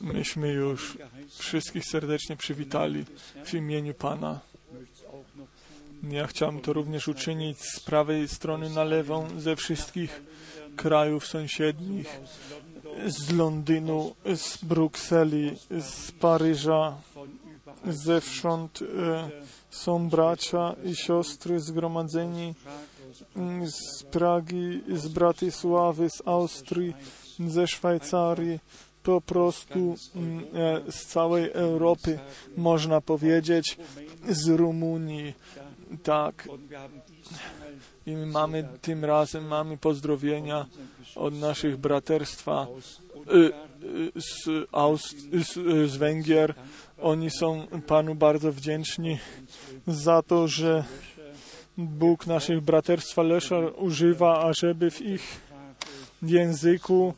Myśmy już wszystkich serdecznie przywitali w imieniu Pana. Ja chciałem to również uczynić z prawej strony na lewą ze wszystkich krajów sąsiednich, z Londynu, z Brukseli, z Paryża, zewsząd e, są bracia i siostry zgromadzeni z Pragi, z Bratysławy, z Austrii, ze Szwajcarii, po prostu e, z całej Europy, można powiedzieć, z Rumunii, tak. I mamy tym razem mamy pozdrowienia od naszych braterstwa z, Aust- z, z Węgier. Oni są Panu bardzo wdzięczni za to, że Bóg naszych braterstwa Leszar używa, ażeby w ich języku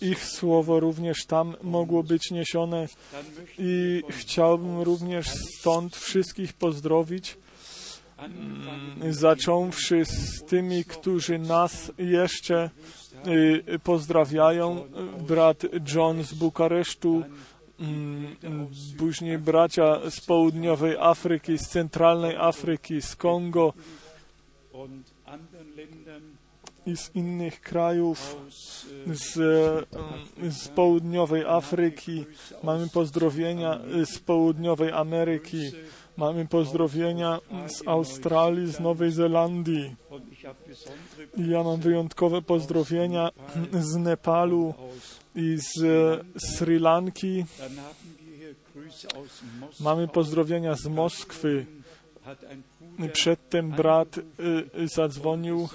ich słowo również tam mogło być niesione. I chciałbym również stąd wszystkich pozdrowić, zacząwszy z tymi, którzy nas jeszcze pozdrawiają. Brat John z Bukaresztu, później bracia z południowej Afryki, z centralnej Afryki, z Kongo i z innych krajów, z, z południowej Afryki. Mamy pozdrowienia z południowej Ameryki. Mamy pozdrowienia z Australii, z Nowej Zelandii. Ja mam wyjątkowe pozdrowienia z Nepalu i z Sri Lanki. Mamy pozdrowienia z Moskwy. Przedtem brat y, zadzwonił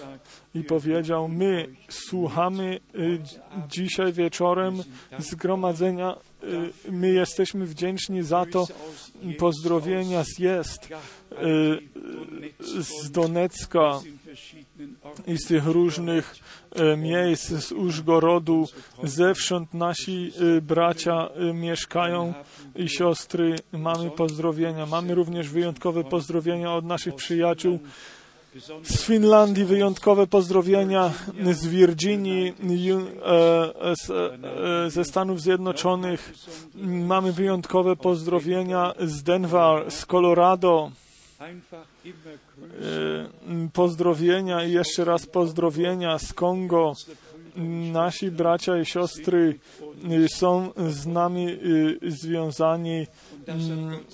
i powiedział, my słuchamy y, dzisiaj wieczorem zgromadzenia, y, my jesteśmy wdzięczni za to, pozdrowienia z jest z Donecka i z tych różnych miejsc, z Użgorodu, zewsząd nasi bracia mieszkają i siostry. Mamy pozdrowienia. Mamy również wyjątkowe pozdrowienia od naszych przyjaciół z Finlandii, wyjątkowe pozdrowienia z Virginii, ze Stanów Zjednoczonych. Mamy wyjątkowe pozdrowienia z Denver, z Colorado pozdrowienia i jeszcze raz pozdrowienia z Kongo. Nasi bracia i siostry są z nami związani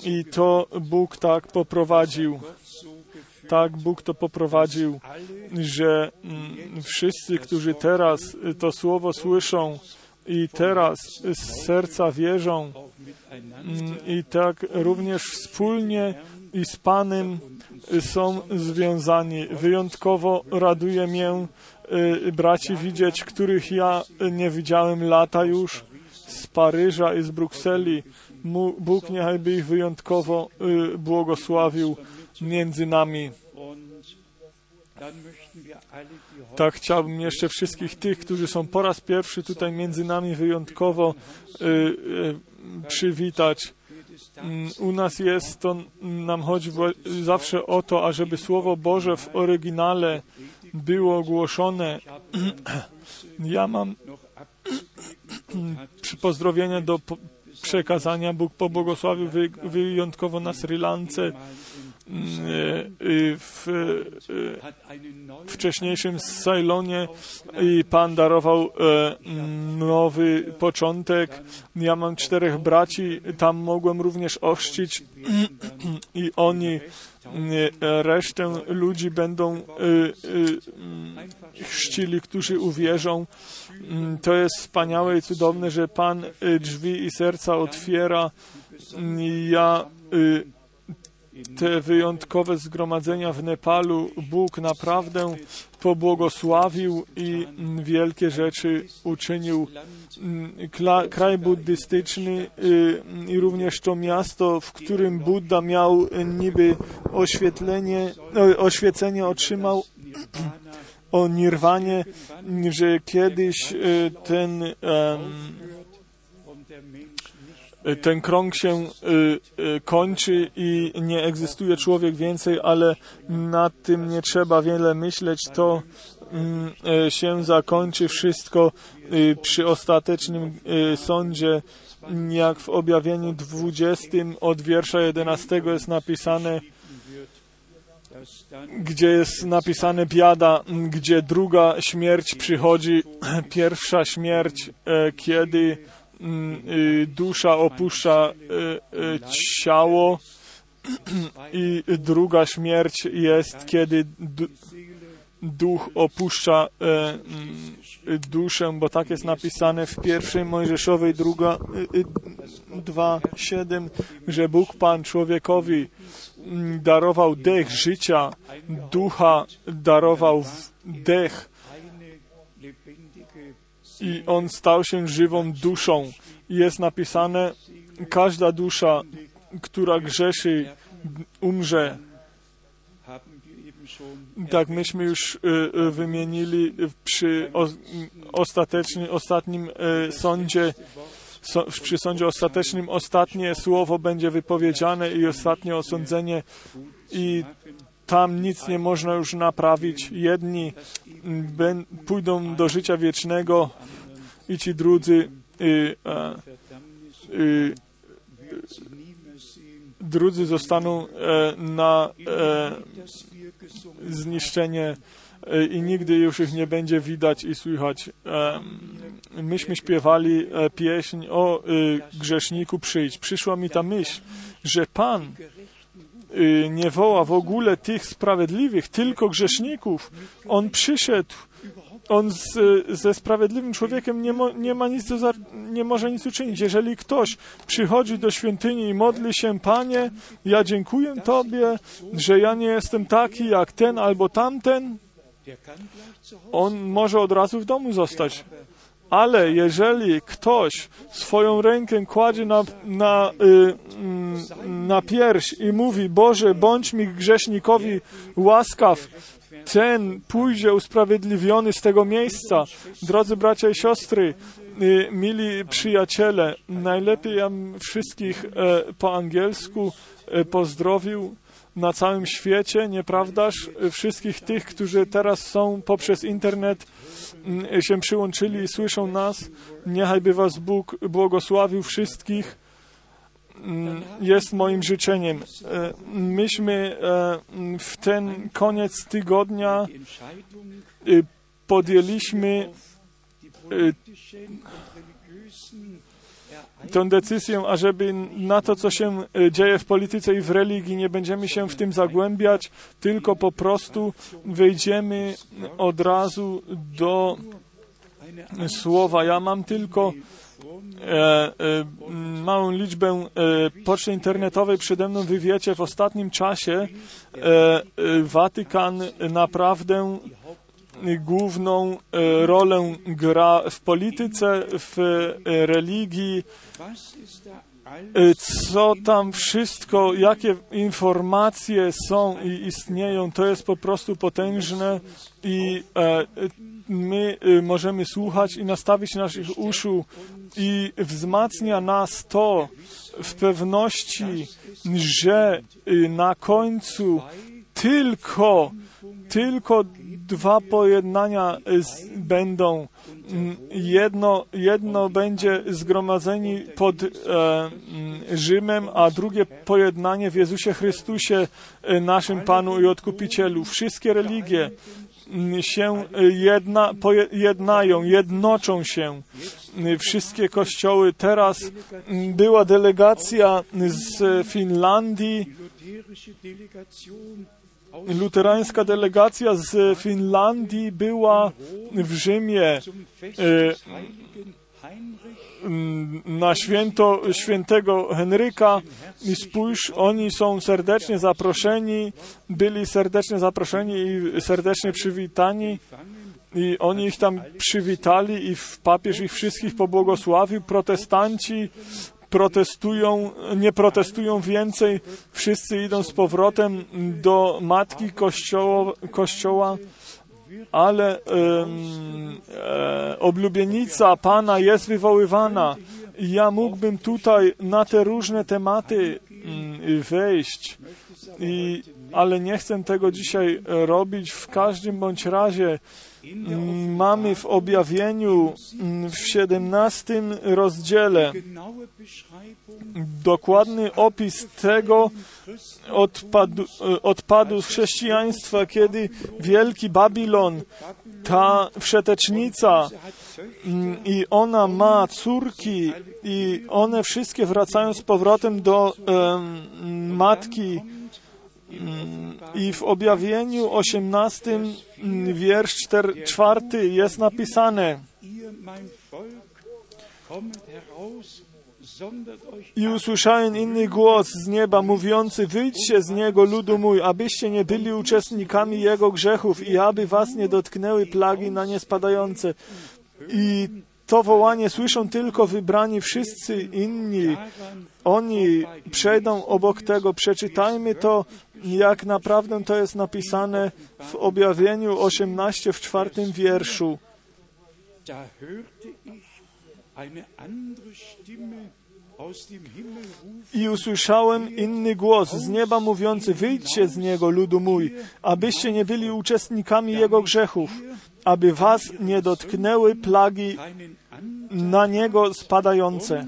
i to Bóg tak poprowadził. Tak Bóg to poprowadził, że wszyscy, którzy teraz to słowo słyszą i teraz z serca wierzą i tak również wspólnie i z Panem są związani. Wyjątkowo raduje mnie braci widzieć, których ja nie widziałem lata już z Paryża i z Brukseli. Bóg niechajby ich wyjątkowo błogosławił między nami. Tak chciałbym jeszcze wszystkich tych, którzy są po raz pierwszy tutaj między nami wyjątkowo y, y, przywitać. U nas jest to, nam chodzi zawsze o to, ażeby Słowo Boże w oryginale było ogłoszone. Ja mam pozdrowienia do przekazania. Bóg pobłogosławił wyjątkowo na Sri Lance w wcześniejszym Ceylonie i Pan darował nowy początek. Ja mam czterech braci, tam mogłem również ochrzcić i oni resztę ludzi będą chrzcili, którzy uwierzą. To jest wspaniałe i cudowne, że Pan drzwi i serca otwiera. Ja te wyjątkowe zgromadzenia w Nepalu Bóg naprawdę pobłogosławił i wielkie rzeczy uczynił. Kraj buddystyczny i również to miasto, w którym Buddha miał niby oświetlenie, oświecenie otrzymał o nirwanie, że kiedyś ten ten krąg się kończy i nie egzystuje człowiek więcej, ale nad tym nie trzeba wiele myśleć. To mm, się zakończy wszystko y, przy ostatecznym y, sądzie, jak w objawieniu 20 od wiersza 11 jest napisane, gdzie jest napisane biada, gdzie druga śmierć przychodzi, pierwsza śmierć, e, kiedy y, dusza opuszcza y, y, ciało i druga śmierć jest, kiedy duch opuszcza mm, duszę, bo tak jest napisane w pierwszej Mojżeszowej druga, y, y, 2.7, że Bóg Pan człowiekowi mm, darował dech życia, ducha darował dech i on stał się żywą duszą. Jest napisane, każda dusza, która grzeszy, umrze. Tak, myśmy już y, y, wymienili przy ostatecznym, ostatnim y, sądzie, so, przy sądzie ostatecznym ostatnie słowo będzie wypowiedziane i ostatnie osądzenie i tam nic nie można już naprawić. Jedni pójdą do życia wiecznego i ci drudzy y, a, y, drudzy zostaną e, na e, zniszczenie e, i nigdy już ich nie będzie widać i słychać. Myśmy śpiewali pieśń o e, grzeszniku przyjdź. Przyszła mi ta myśl, że Pan nie woła w ogóle tych sprawiedliwych, tylko grzeszników. On przyszedł on z, ze sprawiedliwym człowiekiem nie, mo, nie ma nic do, nie może nic uczynić. Jeżeli ktoś przychodzi do świątyni i modli się, Panie, ja dziękuję Tobie, że ja nie jestem taki jak ten albo tamten, on może od razu w domu zostać. Ale jeżeli ktoś swoją rękę kładzie na, na, y, mm, na pierś i mówi, Boże, bądź mi grzesznikowi łaskaw, ten pójdzie usprawiedliwiony z tego miejsca. Drodzy bracia i siostry, y, mili przyjaciele, najlepiej ja wszystkich e, po angielsku e, pozdrowił na całym świecie, nieprawdaż? Wszystkich tych, którzy teraz są poprzez internet mm, się przyłączyli i słyszą nas. Niechaj by Was Bóg błogosławił wszystkich mm, jest moim życzeniem. E, Myśmy e, w ten koniec tygodnia e, podjęliśmy tę decyzję, ażeby na to, co się e, dzieje w polityce i w religii, nie będziemy się w tym zagłębiać, tylko po prostu wejdziemy od razu do słowa. Ja mam tylko e, e, małą liczbę e, poczty internetowej przede mną. Wy wiecie, w ostatnim czasie e, e, Watykan naprawdę główną e, rolę gra w polityce, w e, religii, e, co tam wszystko, jakie informacje są i istnieją, to jest po prostu potężne i my możemy słuchać i nastawić naszych uszu i wzmacnia nas to w pewności, że na końcu tylko tylko dwa pojednania z, będą. Mm, Jedno, jedno będzie zgromadzeni pod e, mm, Rzymem, a drugie pojednanie w Jezusie Chrystusie, e, naszym Panu i Odkupicielu. Wszystkie religie mm, się jedna, poje, jednają, jednoczą się. Wszystkie kościoły. Teraz była delegacja z Finlandii, luterańska delegacja z Finlandii była w Rzymie e, na święto świętego Henryka i spójrz, oni są serdecznie zaproszeni, byli serdecznie zaproszeni i serdecznie przywitani i oni ich tam przywitali i papież ich wszystkich pobłogosławił. Protestanci protestują, nie protestują więcej, wszyscy idą z powrotem do matki kościoła, kościoła ale em, e, oblubienica Pana jest wywoływana. Ja mógłbym tutaj na te różne tematy mm, wejść, I, ale nie chcę tego dzisiaj robić. W każdym bądź razie Mamy w objawieniu mm, w 17 rozdziale dokładny opis tego odpadu, odpadu chrześcijaństwa, kiedy wielki Babilon, ta wszetecznica, mm, i ona ma córki, i one wszystkie wracają z powrotem do em, matki. I w objawieniu 18, mm, wiersz 4 jest napisane: I usłyszałem inny głos z nieba mówiący: Wyjdźcie z niego, ludu mój, abyście nie byli uczestnikami jego grzechów i aby was nie dotknęły plagi na nie spadające. I to wołanie słyszą tylko wybrani, wszyscy inni. Oni przejdą obok tego. Przeczytajmy to, jak naprawdę to jest napisane w objawieniu 18 w czwartym wierszu. I usłyszałem inny głos z nieba mówiący: Wyjdźcie z niego, ludu mój, abyście nie byli uczestnikami jego grzechów, aby was nie dotknęły plagi na niego spadające.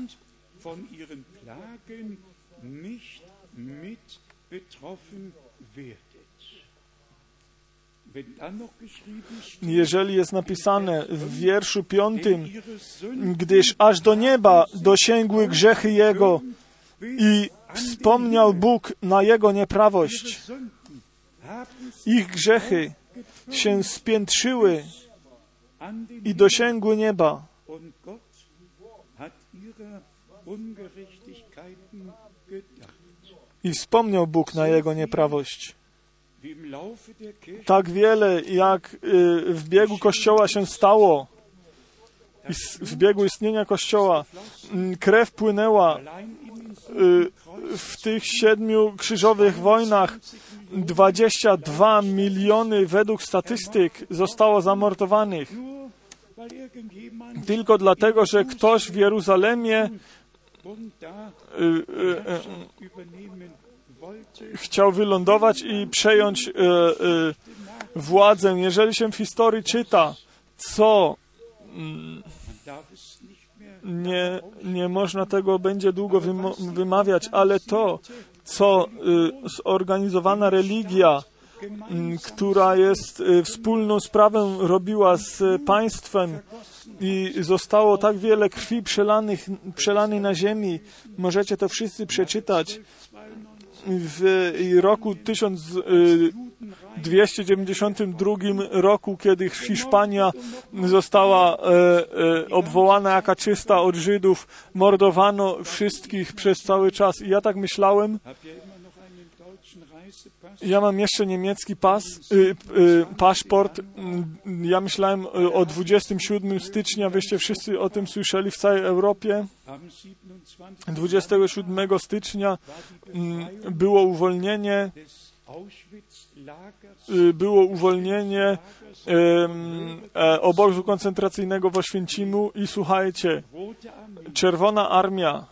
Jeżeli jest napisane w wierszu piątym, gdyż aż do nieba dosięgły grzechy jego i wspomniał Bóg na jego nieprawość. Ich grzechy się spiętrzyły i dosięgły nieba. I wspomniał Bóg na jego nieprawość. Tak wiele, jak y, w biegu Kościoła się stało, w biegu istnienia Kościoła, mm, krew płynęła y, w tych siedmiu krzyżowych wojnach. 22 miliony według statystyk zostało zamordowanych. Tylko dlatego, że ktoś w Jeruzalemie chciał wylądować i przejąć y, y, władzę. Jeżeli się w historii czyta, co mehr nie, nie można tego będzie długo wymawiać, ale to, co y, zorganizowana religia, m, która jest y, wspólną sprawę robiła z państwem i zostało tak wiele krwi przelanych, przelanej na ziemi. Możecie to wszyscy przeczytać. W roku 1292 roku, kiedy Hiszpania została e, e, obwołana jaka czysta od Żydów, mordowano wszystkich przez cały czas. I ja tak myślałem, ja mam jeszcze niemiecki pas, y, y, paszport. Ja myślałem y, o 27 stycznia, wyście wszyscy o tym słyszeli w całej Europie. Am 27. 27 stycznia mm, było uwolnienie, y, było uwolnienie e, obozu koncentracyjnego w Oświęcimu i słuchajcie, Czerwona Armia,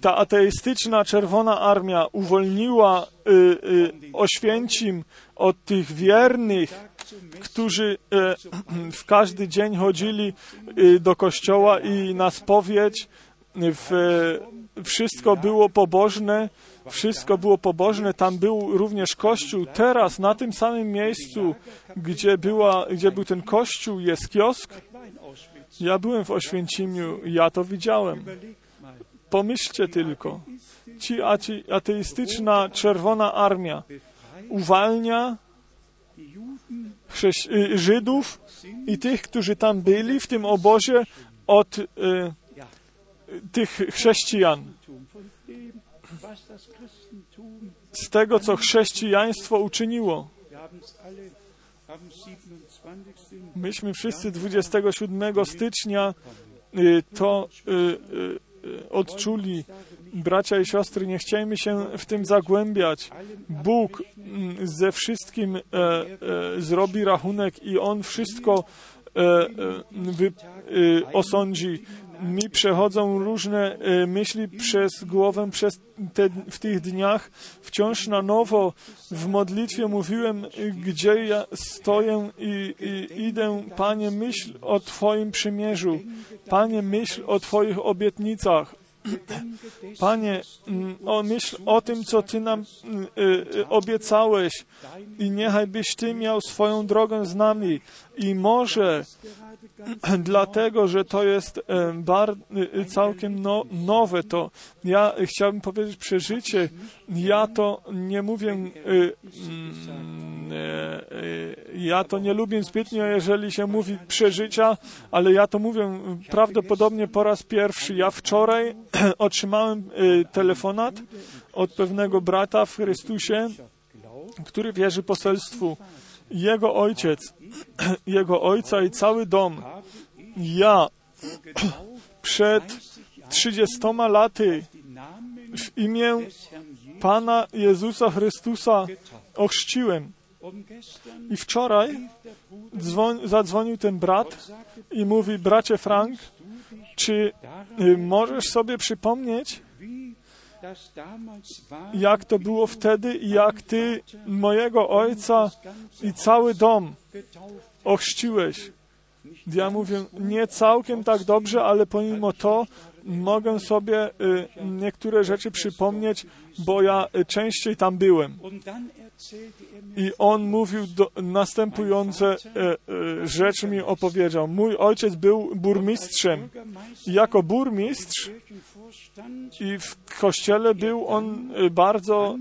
ta ateistyczna Czerwona Armia uwolniła y, y, Oświęcim od tych wiernych, którzy e, w każdy dzień chodzili y, do kościoła i na spowiedź. W, wszystko było pobożne, wszystko było pobożne. Tam był również kościół. Teraz na tym samym miejscu, gdzie, była, gdzie był ten kościół, jest kiosk. Ja byłem w Oświęcimiu, ja to widziałem. Pomyślcie tylko, ci ateistyczna Czerwona Armia uwalnia y, Żydów i tych, którzy tam byli w tym obozie od y, tych chrześcijan. Z tego, co chrześcijaństwo uczyniło. wir haben es alle am 27. Myśmy wszyscy 27 stycznia y, to odczuli. Bracia i siostry, nie chciejmy się w tym zagłębiać. Bóg mm, ze wszystkim e, e, zrobi rachunek i On wszystko e, e, wy, e, osądzi. Mi przechodzą różne e, myśli przez głowę przez te, w tych dniach. Wciąż na nowo w modlitwie mówiłem, gdzie ja stoję i, i idę. Panie, myśl o Twoim przymierzu. Panie, myśl o Twoich obietnicach. Panie, mm, o, myśl o tym, co Ty nam y, y, obiecałeś i niechaj byś Ty miał swoją drogę z nami. I może dlatego, że to jest e, bar, y, całkiem no, nowe to. Ja chciałbym powiedzieć przeżycie. Ja to nie mówię, y, mm, e, y, ja to nie lubię zbytnio, jeżeli się mówi przeżycia, ale ja to mówię prawdopodobnie po raz pierwszy. Ja wczoraj otrzymałem telefonat od pewnego brata w Chrystusie, który wierzy poselstwu. Jego ojciec, jego ojca i cały dom. Ja przed trzydziestoma laty w imię Pana Jezusa Chrystusa ochrzciłem. I wczoraj dzwoń, zadzwonił ten brat i mówi, bracie Frank, czy y, możesz sobie przypomnieć, jak to było wtedy i jak Ty mojego ojca i cały dom ochrzciłeś. Ja mówię, nie całkiem tak dobrze, ale pomimo to mogę sobie y, niektóre rzeczy przypomnieć, bo ja y, częściej tam byłem. I on mówił do, następujące e, rzeczy mi opowiedział. Mój ojciec był burmistrzem. I jako burmistrz i w kościele był on e, bardzo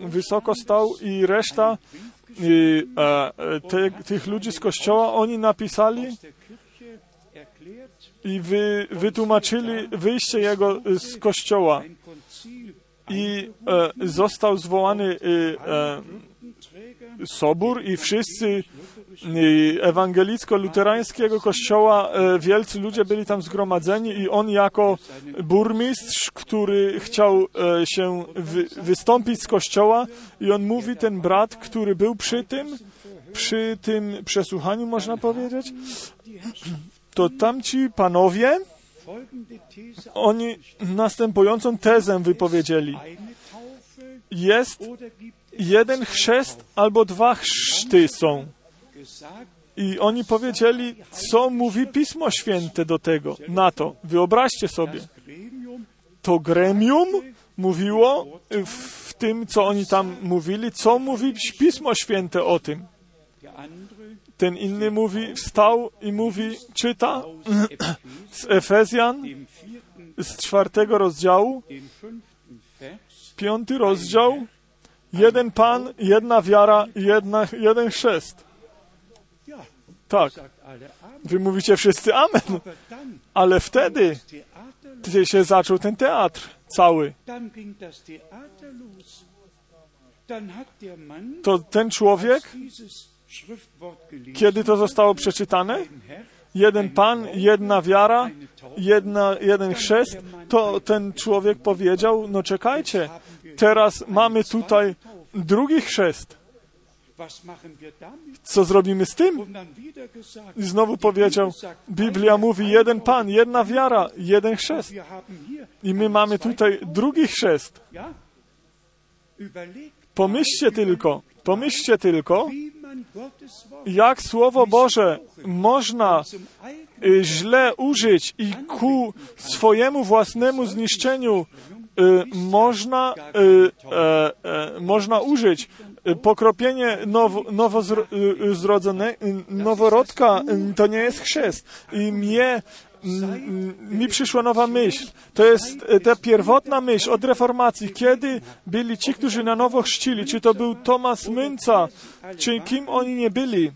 e, e, wysoko stał i reszta te, tych ludzi z kościoła, oni napisali i wy, wytłumaczyli wyjście jego z kościoła. I e, został zwołany e, sobór i wszyscy ewangelicko-luterańskiego kościoła e, wielcy ludzie byli tam zgromadzeni i on jako burmistrz, który chciał e, się wy, wystąpić z kościoła i on mówi, ten brat, który był przy tym, przy tym przesłuchaniu, można powiedzieć, to tamci panowie, oni następującą tezę wypowiedzieli. Jest jeden chrzest albo dwa chrzty są. I oni powiedzieli, co mówi Pismo Święte do tego, na to. Wyobraźcie sobie. To gremium mówiło w tym, co oni tam mówili, co mówi Pismo Święte o tym. Ten inny mówi, wstał i mówi, czyta z Efezjan, z czwartego rozdziału, piąty rozdział, jeden Pan, jedna wiara, jedna, jeden chrzest. Tak. Wy mówicie wszyscy amen. Ale wtedy się zaczął ten teatr cały. To ten człowiek, kiedy to zostało przeczytane, jeden Pan, jedna wiara, jedna, jeden chrzest, to ten człowiek powiedział, no czekajcie, teraz mamy tutaj drugi chrzest. Co zrobimy z tym? I znowu powiedział, Biblia mówi jeden Pan, jedna wiara, jeden chrzest. I my mamy tutaj drugi chrzest. Pomyślcie tylko, pomyślcie tylko, jak Słowo Boże można y, źle użyć i ku swojemu własnemu zniszczeniu można, y, e, e, można użyć pokropienie nowo, zrodzone, noworodka to nie jest chrzest. I mnie mi przyszła nowa myśl. To jest ta pierwotna myśl od reformacji, kiedy byli ci, którzy na nowo chrzcili, czy to był Tomas Münca, czy kim oni nie byli.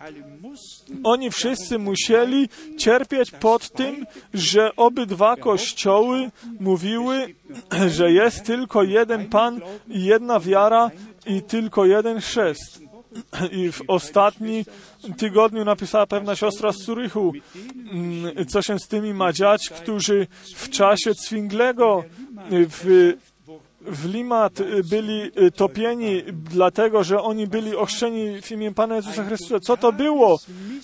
Oni wszyscy musieli cierpieć pod tym, że obydwa kościoły mówiły, że jest tylko jeden Pan jedna wiara i tylko jeden chrzest. I w ostatnim tygodniu napisała pewna siostra z Zurychu, mm, co się z tymi ma dziać, którzy w czasie Zwinglego w w Limat y, byli y, topieni dlatego, że oni byli ochrzczeni w imię Pana Jezusa Chrystusa. Co to było?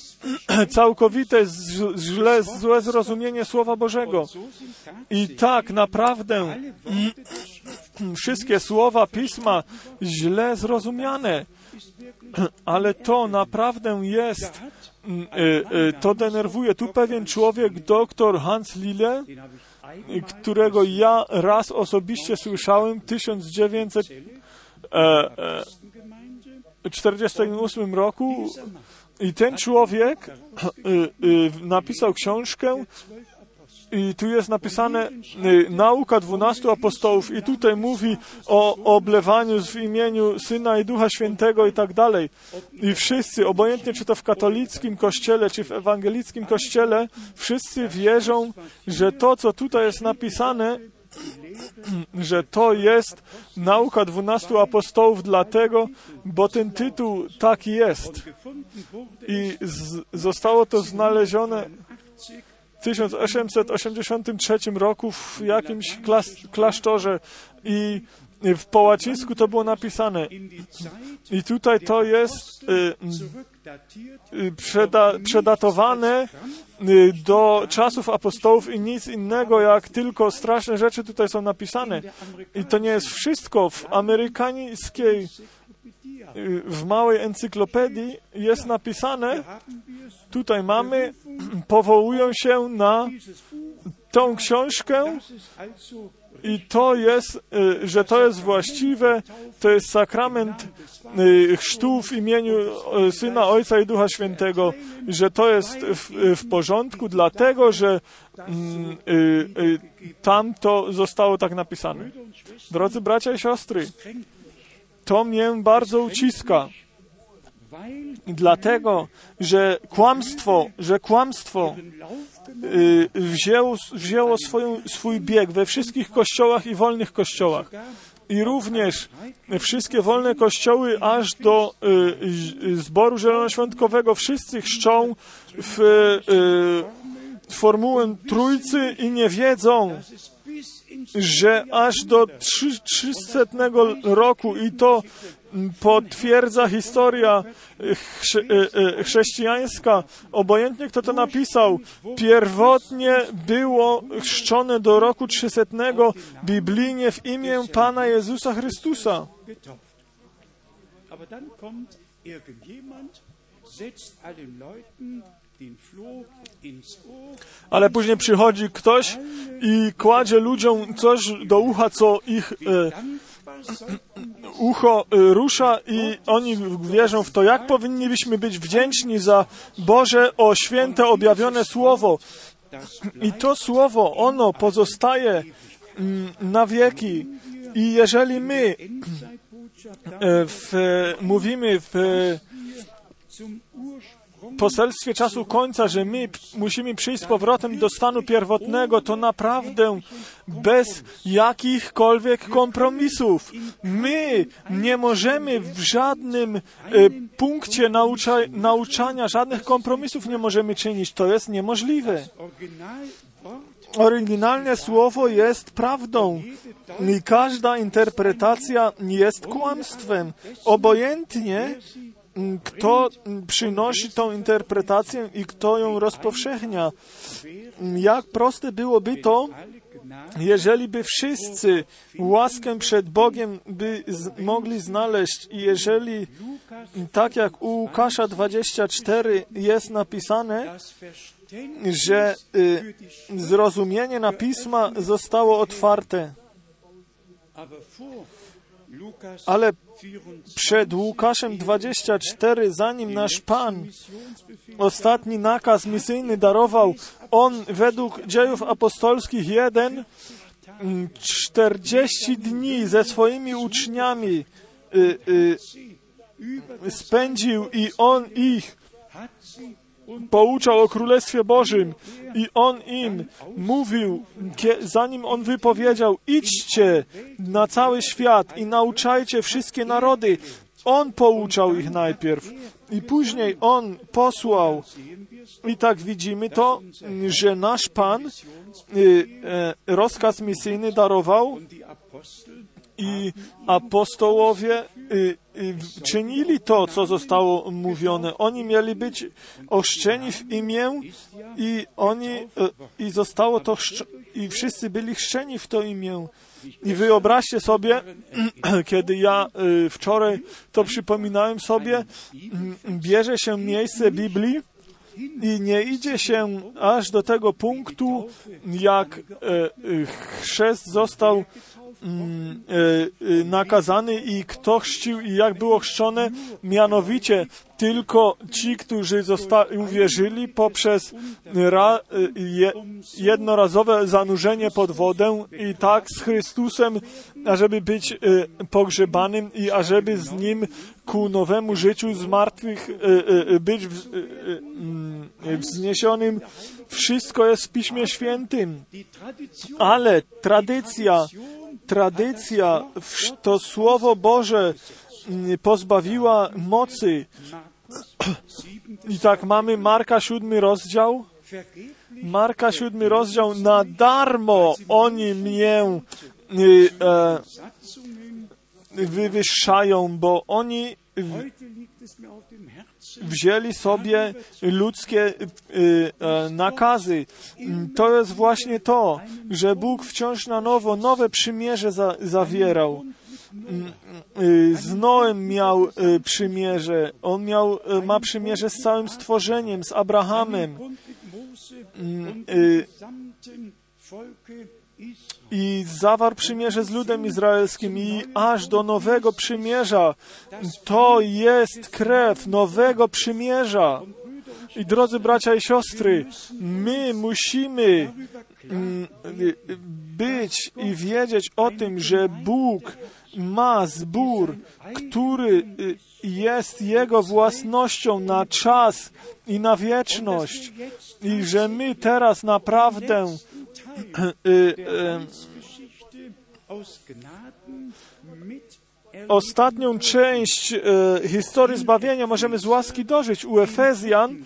Całkowite źle, złe zrozumienie Słowa Bożego. I tak naprawdę wszystkie słowa Pisma źle zrozumiane. Ale to naprawdę jest, mm, y, to denerwuje. Tu pewien człowiek, doktor Hans Lille, którego ja raz osobiście słyszałem w 1948 roku. I ten człowiek y, napisał książkę i tu jest napisane y, nauka dwunastu apostołów i tutaj mówi o oblewaniu w imieniu Syna i Ducha Świętego i tak dalej. I wszyscy, obojętnie czy to w katolickim kościele, czy w ewangelickim kościele, wszyscy wierzą, że to, co tutaj jest napisane, że to jest nauka dwunastu apostołów dlatego, bo ten tytuł taki jest. I z, zostało to znalezione 1883 roku w jakimś klas, klasztorze i w po łacińsku to było napisane. I tutaj to jest y, y, przeda, przedatowane y, do czasów apostołów i nic innego, jak tylko straszne rzeczy tutaj są napisane. I to nie jest wszystko. W amerykańskiej, w małej encyklopedii jest napisane, tutaj mamy, powołują się na tą książkę i to jest, y, że to jest właściwe, to jest sakrament y, chrztu w imieniu y, Syna, Ojca i Ducha Świętego, że to jest w, w porządku, dlatego, że mm, tam to zostało tak napisane. Drodzy bracia i siostry, to mnie bardzo uciska. Dlatego, że kłamstwo, że kłamstwo y, wzięło, wzięło swoją, swój bieg we wszystkich kościołach i wolnych kościołach. I również wszystkie wolne kościoły aż do y, zboru zielonoświątkowego wszyscy chrzczą w y, formułę trójcy i nie wiedzą, że aż do 300 roku i to potwierdza historia chrze, e, e, chrześcijańska. Obojętnie kto to napisał, pierwotnie było chrzczone do roku 300 biblijnie w imię Pana Jezusa Chrystusa. Aber dann kommt Ale później przychodzi ktoś i kładzie ludziom coś do ucha, co ich e, ucho y, rusza i oni wierzą w to, jak powinniśmy być wdzięczni za Boże o święte objawione Słowo. I to Słowo, ono pozostaje mm, na wieki. I jeżeli my e, w, mówimy w poselstwie czasu końca, że my musimy przyjść z powrotem do stanu pierwotnego, to naprawdę bez jakichkolwiek kompromisów. My nie możemy w żadnym e, punkcie naucza, nauczania, żadnych kompromisów nie możemy czynić. To jest niemożliwe. Oryginalne słowo jest prawdą i każda interpretacja jest kłamstwem. Obojętnie kto przynosi tą interpretację i kto ją rozpowszechnia. Jak proste byłoby to, jeżeli by wszyscy łaskę przed Bogiem by z, mogli znaleźć i jeżeli, tak jak u Łukasza 24 jest napisane, że y, zrozumienie na pisma zostało otwarte, ale 24 przed Łukaszem 24, zanim nasz Pan ostatni nakaz misyjny darował, on według dziejów apostolskich 1 mm, 40 dni ze swoimi uczniami y, y, spędził i on ich pouczał o Królestwie Bożym i on im mówił, zanim on wypowiedział, idźcie na cały świat i nauczajcie wszystkie narody. On pouczał ich najpierw i później on posłał. I tak widzimy to, że nasz Pan y, e, rozkaz misyjny darował i apostołowie y, y, czynili to, co zostało mówione. Oni mieli być ochrzczeni w imię i oni y, i zostało to i wszyscy byli chrzczeni w to imię. I wyobraźcie sobie, kiedy ja wczoraj to przypominałem sobie, mm, bierze się miejsce Biblii i nie idzie się aż do tego punktu, jak e, chrzest został nakazany i kto chrzcił i jak było chrzczone, mianowicie tylko ci, którzy zosta- uwierzyli poprzez ra, je, jednorazowe zanurzenie pod wodę i tak z Chrystusem, ażeby być e, pogrzebanym i ażeby z Nim ku nowemu życiu z martwych być w, mm, wzniesionym. Wszystko jest w Piśmie Świętym. Ale tradycja, tradycja, to Słowo Boże mm, pozbawiła mocy. I tak mamy Marka siódmy rozdział. Marka siódmy rozdział. Na darmo oni mnie y, e, wywyższają, bo oni wzięli sobie ludzkie y, e, nakazy. To jest właśnie to, że Bóg wciąż na nowo nowe przymierze za, zawierał. Y, Z Noem miał y, przymierze. On miał, ma przymierze z całym stworzeniem, z Abrahamem. I zawarł przymierze z ludem izraelskim i aż do nowego przymierza. To jest krew nowego przymierza. I drodzy bracia i siostry, my musimy mm, być i wiedzieć o tym, że Bóg ma zbór, który y, jest Jego własnością na czas i na wieczność. I że my teraz naprawdę y, y, ostatnią część e, historii zbawienia możemy z łaski dożyć. U Efezjan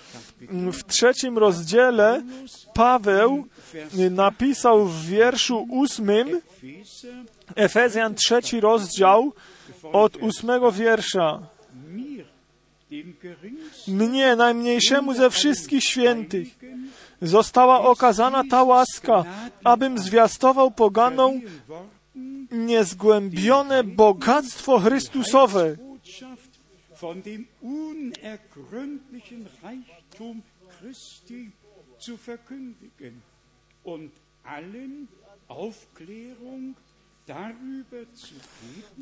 w trzecim rozdziale Paweł napisał w wierszu ósmym, Efezjan trzeci rozdział od ósmego wiersza. Mnie, najmniejszemu ze wszystkich świętych, została okazana ta łaska, abym zwiastował Worten niezgłębione bogactwo Chrystusowe.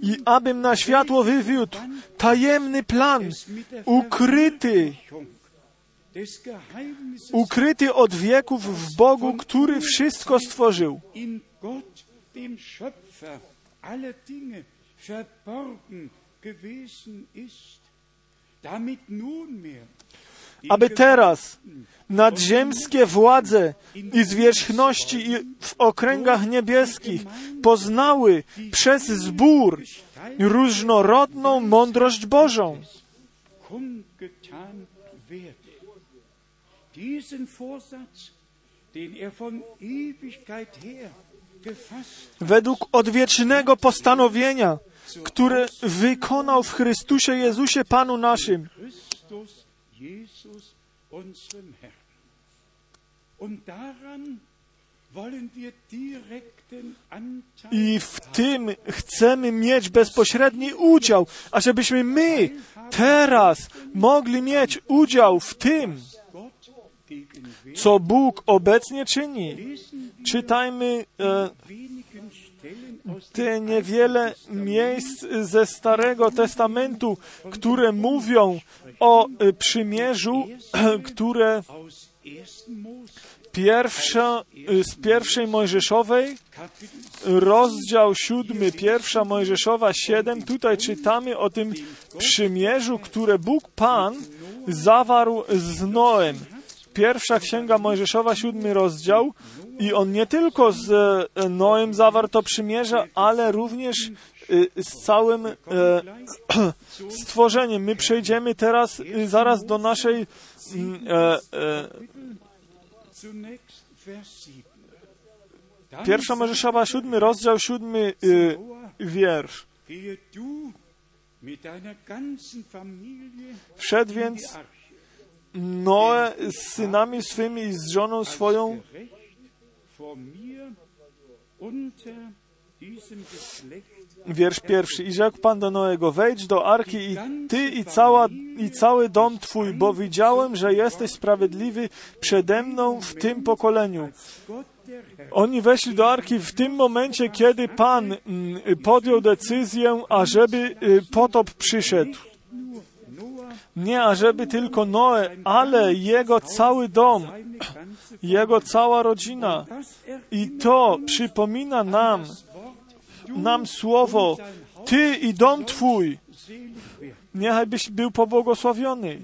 I abym na światło wywiódł tajemny plan, ukryty, ukryty od wieków w Bogu, który wszystko stworzył. Aby teraz nadziemskie władze i zwierzchności i w okręgach niebieskich poznały przez zbór różnorodną mądrość Bożą. kundgetan Według odwiecznego postanowienia, które wykonał w Chrystusie Jezusie Panu naszym. I w tym chcemy mieć bezpośredni udział, ażebyśmy my teraz mogli mieć udział w tym. Co Bóg obecnie czyni. Czytajmy e, te niewiele miejsc ze Starego Testamentu, które mówią o e, przymierzu, które aus 1. Mose, pierwsza, e, z pierwszej Mojżeszowej, rozdział siódmy, pierwsza Mojżeszowa 7, tutaj czytamy o tym przymierzu, które Bóg Pan zawarł z Noem. Pierwsza księga Mojżeszowa, siódmy rozdział i on nie tylko z e, Noem zawarł to przymierze, ale również e, z całym e, stworzeniem. My przejdziemy teraz zaraz do naszej mm, zunächst Vers 7. Pierwsza Mojżeszowa, siódmy rozdział, siódmy y, wiersz. Wszedł więc. Noe z synami swymi i z żoną swoją Wiersz pierwszy. I rzekł Pan do Noego, wejdź do arki i ty i, cała, i cały dom twój, bo widziałem, że jesteś sprawiedliwy przede mną w tym pokoleniu. Oni weszli do arki w tym momencie, kiedy Pan mm, podjął decyzję, ażeby y, potop przyszedł. Nie ażeby tylko Noe, ale jego cały dom, jego cała rodzina. I to przypomina nam, nam słowo, Ty i dom Twój, niechaj byś był pobłogosławiony.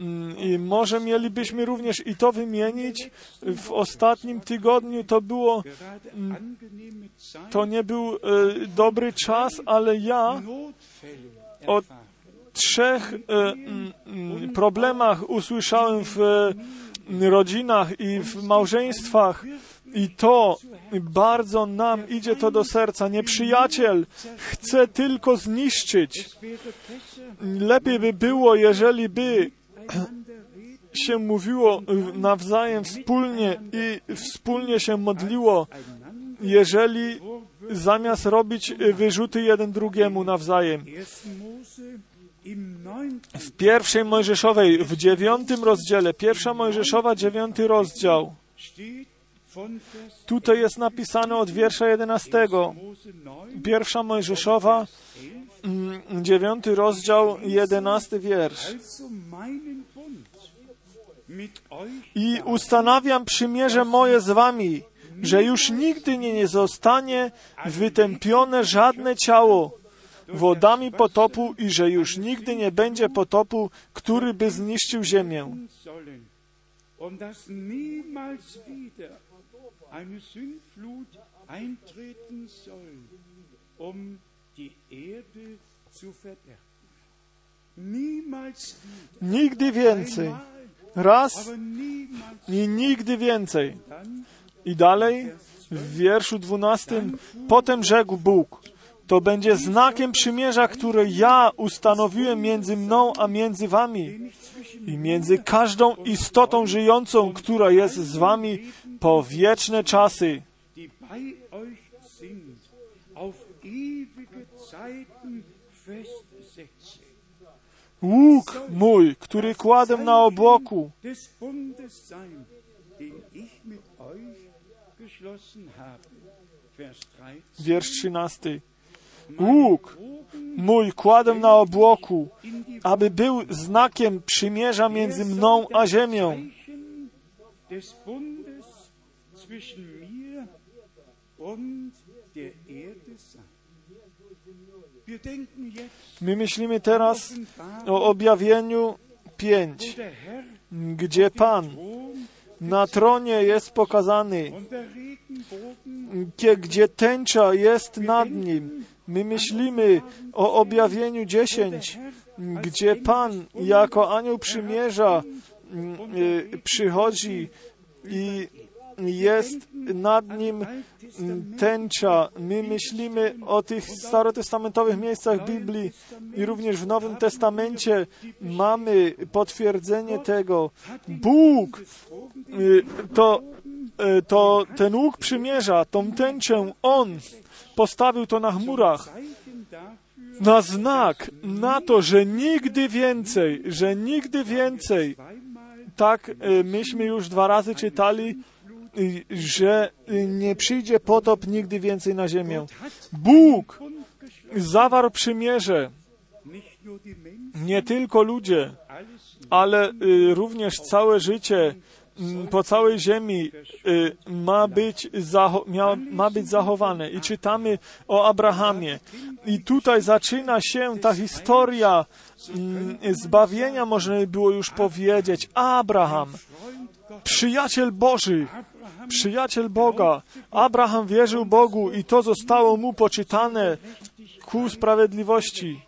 Mm, I może mielibyśmy również i to wymienić. W ostatnim tygodniu to było, Zeit to nie był e, dobry czas, ale ja Notfälle o erfahren. Trzech e, mm, mm, problemach usłyszałem w e, rodzinach i w małżeństwach. I to bardzo nam idzie to do serca. Nieprzyjaciel chce tylko zniszczyć. Lepiej by było, jeżeli by się mówiło nawzajem wspólnie i wspólnie się modliło, jeżeli zamiast robić wyrzuty jeden drugiemu nawzajem. 1. Mose im 9. W pierwszej Mojżeszowej, w dziewiątym rozdziale, pierwsza Mojżeszowa, dziewiąty rozdział. Tutaj jest napisane od wiersza jedenastego. Mose 9, Pierwsza Mojżeszowa, 11. mm, dziewiąty rozdział, jedenasty wiersz. I ustanawiam przymierze moje z wami, że już nigdy nie, nie zostanie wytępione żadne ciało wodami potopu i że już nigdy nie będzie potopu, który by zniszczył ziemię. um die Erde zu verderben. Niemals wieder. Nigdy więcej. Raz i nigdy więcej. I dalej w wierszu dwunastym, potem rzekł Bóg, to będzie znakiem przymierza, które ja ustanowiłem między mną a między wami i między każdą istotą żyjącą, która jest z wami po wieczne czasy. Łuk mój, który kładę na obłoku. Vers 13. Łuk mój kładę na obłoku, aby był znakiem przymierza między mną a ziemią. My myślimy teraz o objawieniu wo 5, der Herr gdzie Pan na tronie jest pokazany, gdzie tęcza jest nad nim. My myślimy o objawieniu 10, gdzie Pan jako anioł przymierza y, przychodzi i jest nad nim tęcza. My myślimy o tych starotestamentowych miejscach Biblii i również w Nowym Testamencie mamy potwierdzenie tego. Bóg y, to, to ten łuk przymierza, tą tęczę On. Postawił to na chmurach. Na znak, na to, że nigdy więcej, że nigdy więcej, tak y, myśmy już dwa razy czytali, że y, nie przyjdzie potop nigdy więcej na ziemię. Bóg zawarł przymierze, nie tylko ludzie, ale również całe życie po całej ziemi y, ma być, zacho- ma być zachowane. I czytamy o Abrahamie. I tutaj zaczyna się ta historia mm, zbawienia, można by było już powiedzieć. Abraham, przyjaciel Boży, przyjaciel Boga. Abraham wierzył Bogu i to zostało mu poczytane ku sprawiedliwości.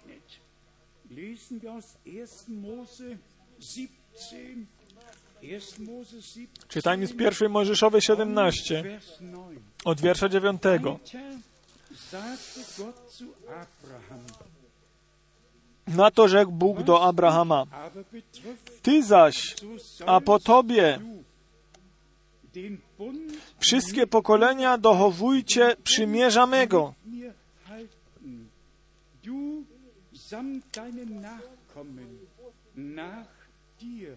Czytajmy z pierwszej Mojżeszowej 17, Vers 9. od wiersza 9. Weiter sagte Gott zu Abraham, Na to rzekł Bóg do Abrahama, Ty zaś, a po Tobie wszystkie pokolenia dochowujcie przymierza mego. nach dir,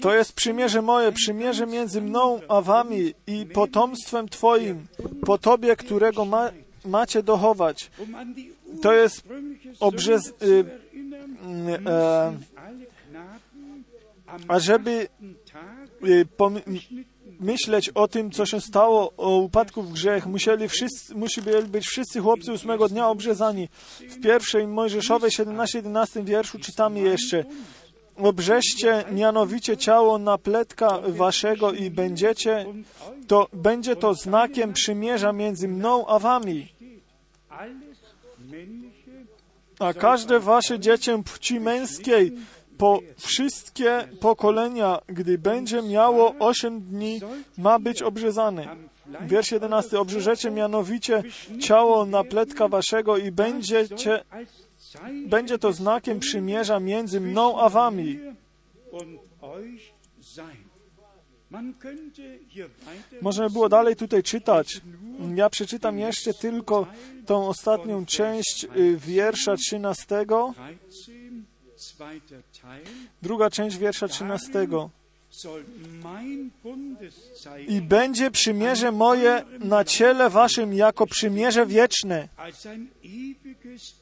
To jest przymierze moje, przymierze między mną a wami i potomstwem Twoim, po Tobie, którego ma, macie dochować. um To jest obrzez, y, Knaben am ażeby y, pom- myśleć o tym, co się stało, o upadku w grzech. Musieli wszyscy, być wszyscy chłopcy ósmego dnia obrzezani. W pierwszej Mojżeszowej 17-11 wierszu czytamy jeszcze Obrzeźcie mianowicie ciało na pletka waszego i będziecie, to będzie to znakiem przymierza między mną a wami. A każde wasze dziecię płci męskiej po wszystkie pokolenia, gdy będzie miało osiem dni, ma być Fleisch Wiersz 11. Obrzeżecie mianowicie ciało na pletka waszego i będziecie, będzie to znakiem przymierza między mną a wami. Można by było dalej tutaj czytać. Ja przeczytam jeszcze tylko tą ostatnią część y, wiersza 13, 13, zweiter Teil, druga część wiersza 13. soll mein Bundeszeichen I będzie przymierze moje na ciele waszym jako przymierze wieczne. als ein ewiges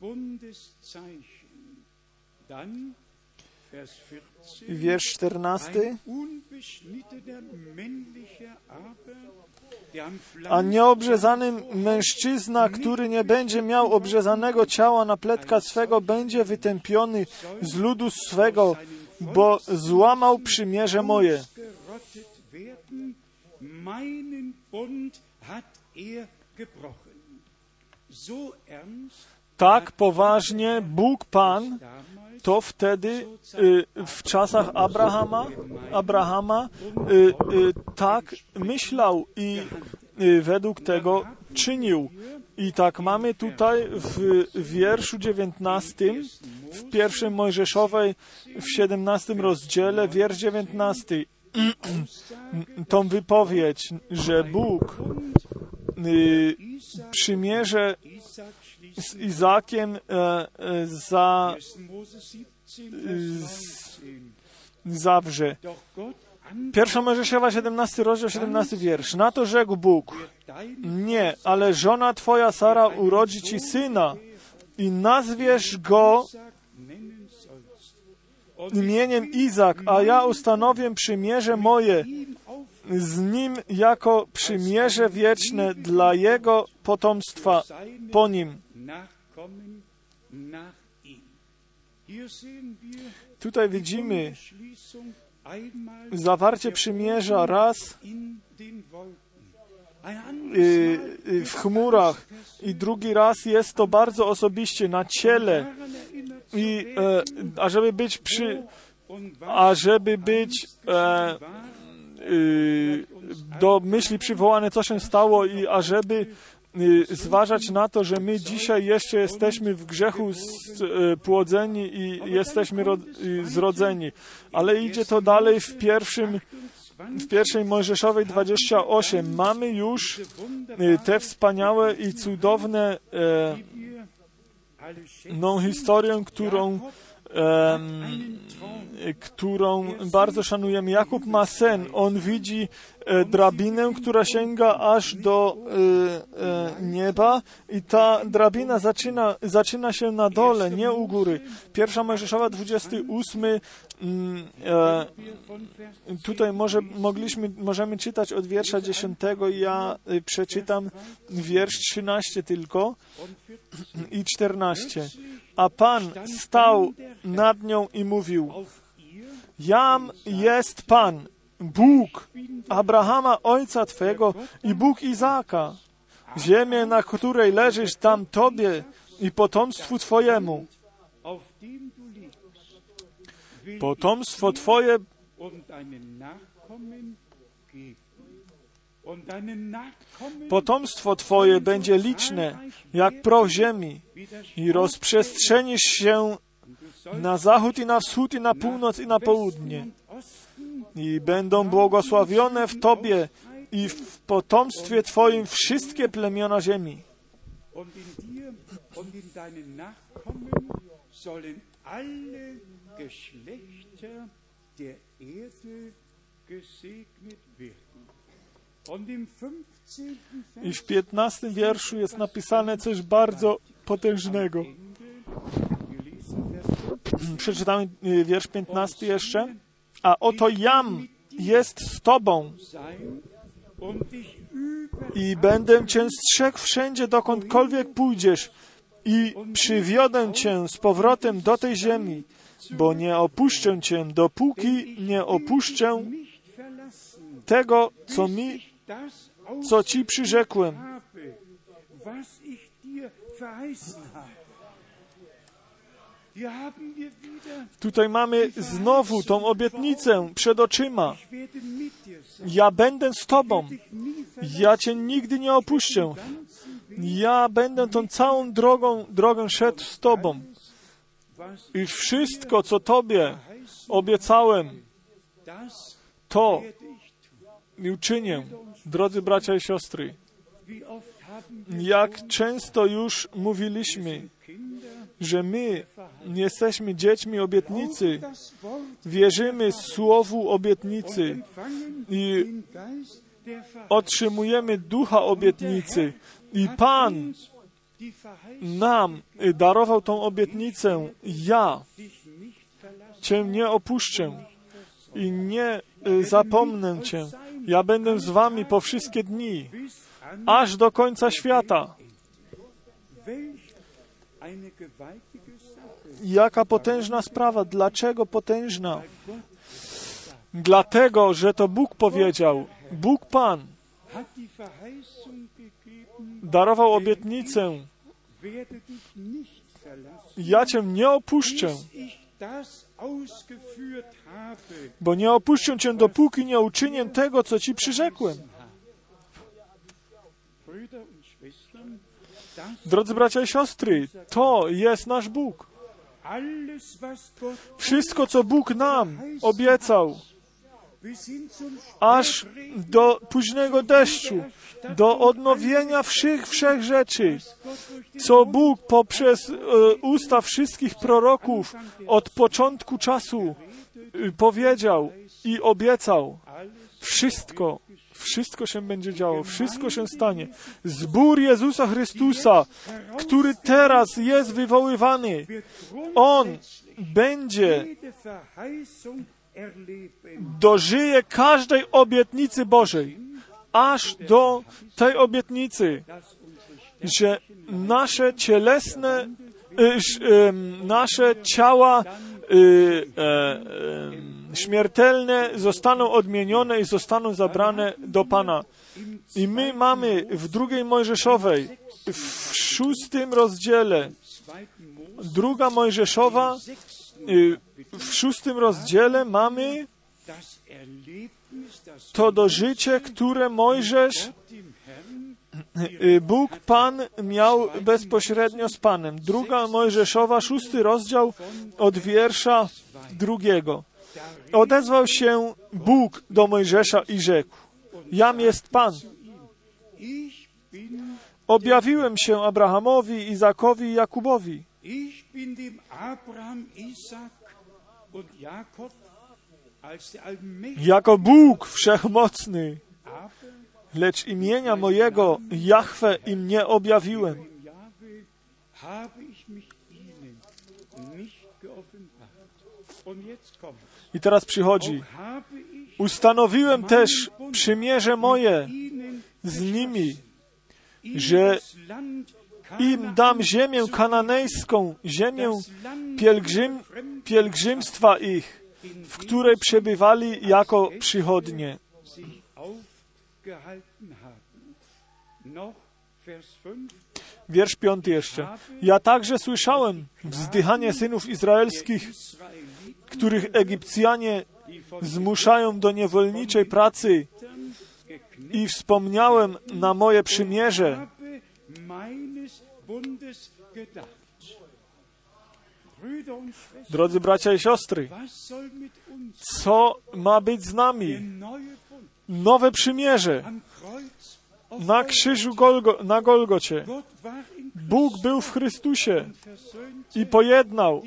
Bundeszeichen. Dann Vers 14. Wiersz 14. A nieobrzezanym mężczyzna, który nie będzie miał obrzezanego ciała na pletka swego, będzie wytępiony z ludu swego, bo złamał przymierze moje. er Tak poważnie Bóg Pan to wtedy y, w czasach Abrahama, Abrahama y, y, tak myślał i według tego czynił. I tak mamy tutaj w wierszu 19, w pierwszym Mojżeszowej, w 17 rozdziale, wiersz 19, tą wypowiedź, że Bóg przymierze z Izakiem e, e, za, 1. Mose 17, Vers 19. zawrze. Pierwsza Mojżeszowa, 17 rozdział, 17 wiersz. Na to rzekł Bóg, nie, ale żona twoja Sara urodzi ci syna i nazwiesz go imieniem Izak, a ja ustanowię przymierze moje z nim jako przymierze wieczne dla jego potomstwa po nim. Tutaj widzimy zawarcie przymierza raz y, y, w chmurach i drugi raz jest to bardzo osobiście na ciele. I e, ażeby być przy ażeby być e, y, do myśli przywołane, co się stało i ażeby zważać na to, że my dzisiaj jeszcze jesteśmy w grzechu y, płodzeni i jesteśmy y, zrodzeni. Ale idzie to dalej w pierwszym w pierwszej Mojżeszowej 28 mamy już y, te wspaniałe i cudowne e, historię, którą którą bardzo szanujemy. Jakub ma sen. On widzi e, drabinę, która sięga aż do e, e, nieba i ta drabina zaczyna, zaczyna się na dole, nie u góry. Pierwsza Mojżeszowa, 28. Mm, tutaj może, mogliśmy, możemy czytać od wiersza 10. Ja przeczytam wiersz 13 tylko und 14 i 14. A Pan stał nad nią i mówił, Jam jest Pan, Bóg Abrahama, ojca Twego i Bóg Izaaka. Ziemię, na której leżysz, dam Tobie i potomstwu Twojemu. Potomstwo Twoje Potomstwo Twoje będzie liczne, jak proch ziemi, i rozprzestrzenisz się na zachód i na wschód i na północ i na południe. I będą błogosławione w Tobie i w potomstwie Twoim wszystkie plemiona ziemi. Geschlechter der Erde gesegnet werden. 15. I w piętnastym wierszu jest napisane coś bardzo potężnego. 15, Przeczytamy y, wiersz piętnasty jeszcze. A oto jam jest z Tobą i będę Cię strzegł wszędzie, dokądkolwiek pójdziesz i przywiodę Cię z powrotem do tej ziemi, bo nie opuszczę Cię, dopóki nie opuszczę tego, co mi, co Ci przyrzekłem. Tutaj mamy znowu tą obietnicę przed oczyma. Ja będę z Tobą. Ja Cię nigdy nie opuszczę. Ja będę tą całą drogą, drogę szedł z Tobą. I wszystko, co Tobie obiecałem, to uczynię. Drodzy bracia i siostry, jak często już mówiliśmy, że my nie jesteśmy dziećmi obietnicy, wierzymy Słowu obietnicy i otrzymujemy ducha obietnicy. I Pan nam darował tą obietnicę. Ja. Cię nie opuszczę i nie y, zapomnę Cię. Ja będę z Wami po wszystkie dni, aż do końca świata. Jaka potężna sprawa. Dlaczego potężna? Dlatego, że to Bóg powiedział. Bóg Pan darował obietnicę. Ja Cię nie opuszczę, bo nie opuszczę Cię, dopóki nie uczynię tego, co Ci przyrzekłem. Drodzy bracia i siostry, to jest nasz Bóg. Wszystko, co Bóg nam obiecał, aż do późnego deszczu, do odnowienia wszech, wszech rzeczy, co Bóg poprzez e, usta wszystkich proroków od początku czasu e, powiedział i obiecał. Wszystko, wszystko się będzie działo, wszystko się stanie. Zbór Jezusa Chrystusa, który teraz jest wywoływany, On będzie. Dożyje każdej obietnicy Bożej, aż do tej obietnicy, że nasze cielesne, y, nasze ciała y, e, śmiertelne zostaną odmienione i zostaną zabrane do Pana. I my mamy w drugiej Mojżeszowej, w szóstym rozdziale, druga Mojżeszowa, w szóstym rozdziale mamy to do życie, które Mojżesz, y, Bóg Pan miał bezpośrednio z Panem. Druga Mojżeszowa, szósty rozdział od wiersza drugiego. Odezwał się Bóg do Mojżesza i rzekł, Jam jest Pan. Objawiłem się Abrahamowi, Izakowi i Jakubowi. Jako Bóg wszechmocny, lecz imienia mojego Jahwe im nie objawiłem. I teraz przychodzi. Ustanowiłem też przymierze moje z nimi, że im dam ziemię kananejską, ziemię pielgrzym, pielgrzymstwa ich, w której przebywali jako przychodnie. sich aufgehalten haben. Noch Vers 5. Wiersz piąty jeszcze. Ja także słyszałem wzdychanie synów izraelskich, których Egipcjanie zmuszają do niewolniczej pracy i wspomniałem na moje przymierze. Drodzy bracia i siostry, co ma być z nami? Nowe przymierze na krzyżu Golgo, na Golgocie. Bóg był w Chrystusie i pojednał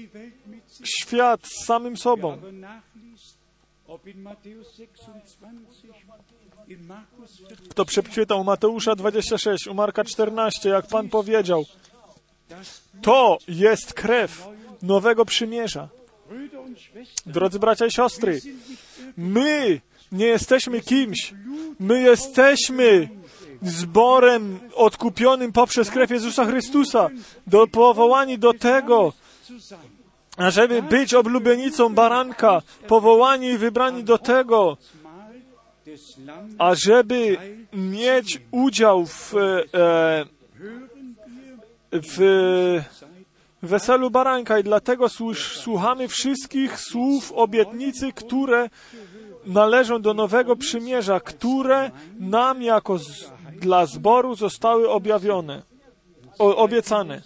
świat z samym sobą. Kto przeczytał Mateusza 26, u Marka 14, jak Pan powiedział, to jest krew nowego przymierza. Drodzy bracia i siostry, my nie jesteśmy kimś. My jesteśmy zborem odkupionym poprzez krew Jezusa Chrystusa, do, powołani do tego, ażeby być oblubienicą baranka, powołani i wybrani do tego, ażeby mieć udział w, e, w weselu baranka i dlatego słuchamy wszystkich słów obietnicy, które należą do nowego przymierza, które nam jako z, dla zboru zostały objawione, o, obiecane.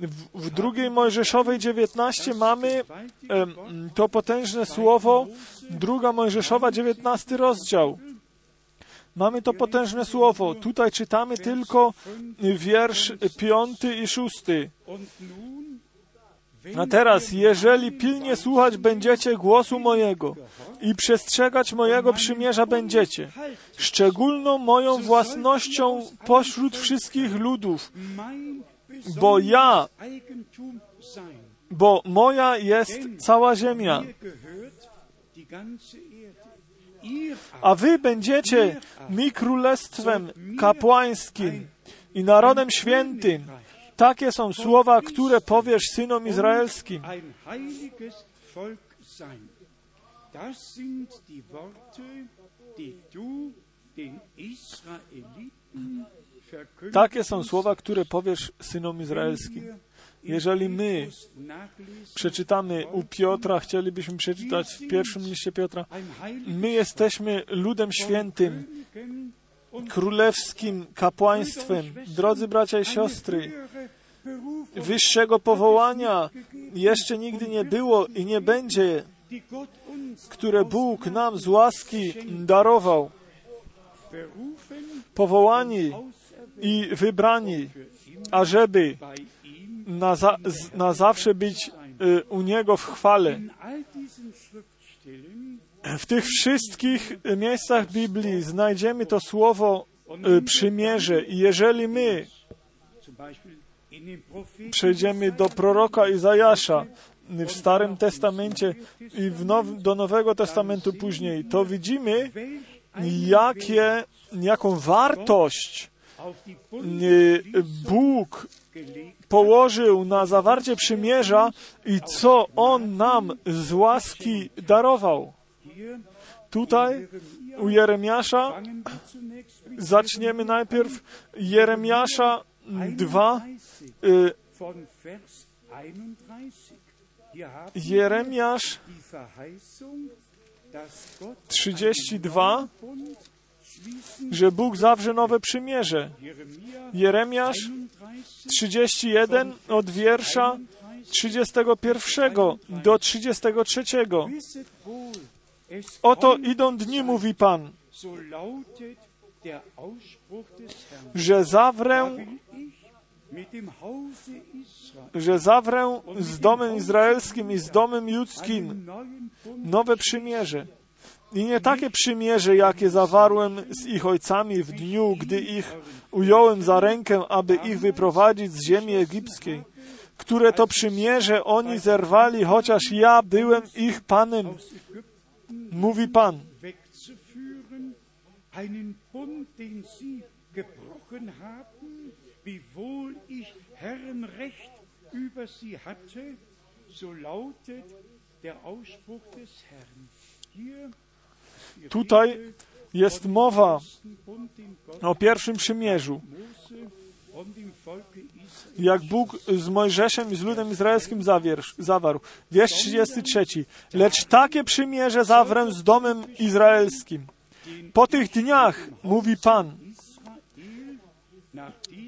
W, w drugiej Mojżeszowej 19 mamy e, to potężne słowo, druga Mojżeszowa 19 rozdział. Mamy to potężne słowo. Tutaj czytamy tylko wiersz piąty i szósty. A teraz, jeżeli pilnie słuchać będziecie głosu mojego i przestrzegać mojego przymierza będziecie, szczególną moją własnością pośród wszystkich ludów, bo ja, bo moja jest cała ziemia. A wy będziecie mi królestwem kapłańskim i narodem świętym. Takie są słowa, które powiesz synom izraelskim. Takie są słowa, które powiesz synom izraelskim. Jeżeli my przeczytamy u Piotra, chcielibyśmy przeczytać w pierwszym liście Piotra, my jesteśmy ludem świętym, królewskim kapłaństwem. Drodzy bracia i siostry, wyższego powołania jeszcze nigdy nie było i nie będzie, które Bóg nam z łaski darował. Powołani i wybrani, ażeby na, za, na zawsze być y, u Niego w chwale. W tych wszystkich miejscach Biblii znajdziemy to słowo y, przymierze i jeżeli my przejdziemy do proroka Izajasza w Starym Testamencie i now, do Nowego Testamentu później, to widzimy, jakie, jaką wartość y, Bóg położył na zawarcie przymierza i co On nam z łaski darował. Tutaj u Jeremiasza zaczniemy najpierw Jeremiasza 2, y, Jeremiasz 32, że Bóg zawrze nowe przymierze. Jeremiasz 31 od wiersza 31 do 33. Oto idą dni, mówi Pan, że zawrę że zawrę z domem izraelskim i z domem judzkim nowe przymierze. I nie takie przymierze, jakie zawarłem z ich ojcami w dniu, gdy ich ująłem za rękę, aby ich wyprowadzić z ziemi egipskiej, które to przymierze oni zerwali, chociaż ja byłem ich Panem, mówi Pan. wiewohl ich Herrenrecht über sie hatte, lautet der Ausspruch des Herrn. Hier Tutaj jest mowa o pierwszym przymierzu. jak Bóg z Mojżeszem i z ludem izraelskim zawierz, zawarł. Wiersz 33. Lecz takie przymierze zawrę z domem izraelskim. Po tych dniach, mówi Pan,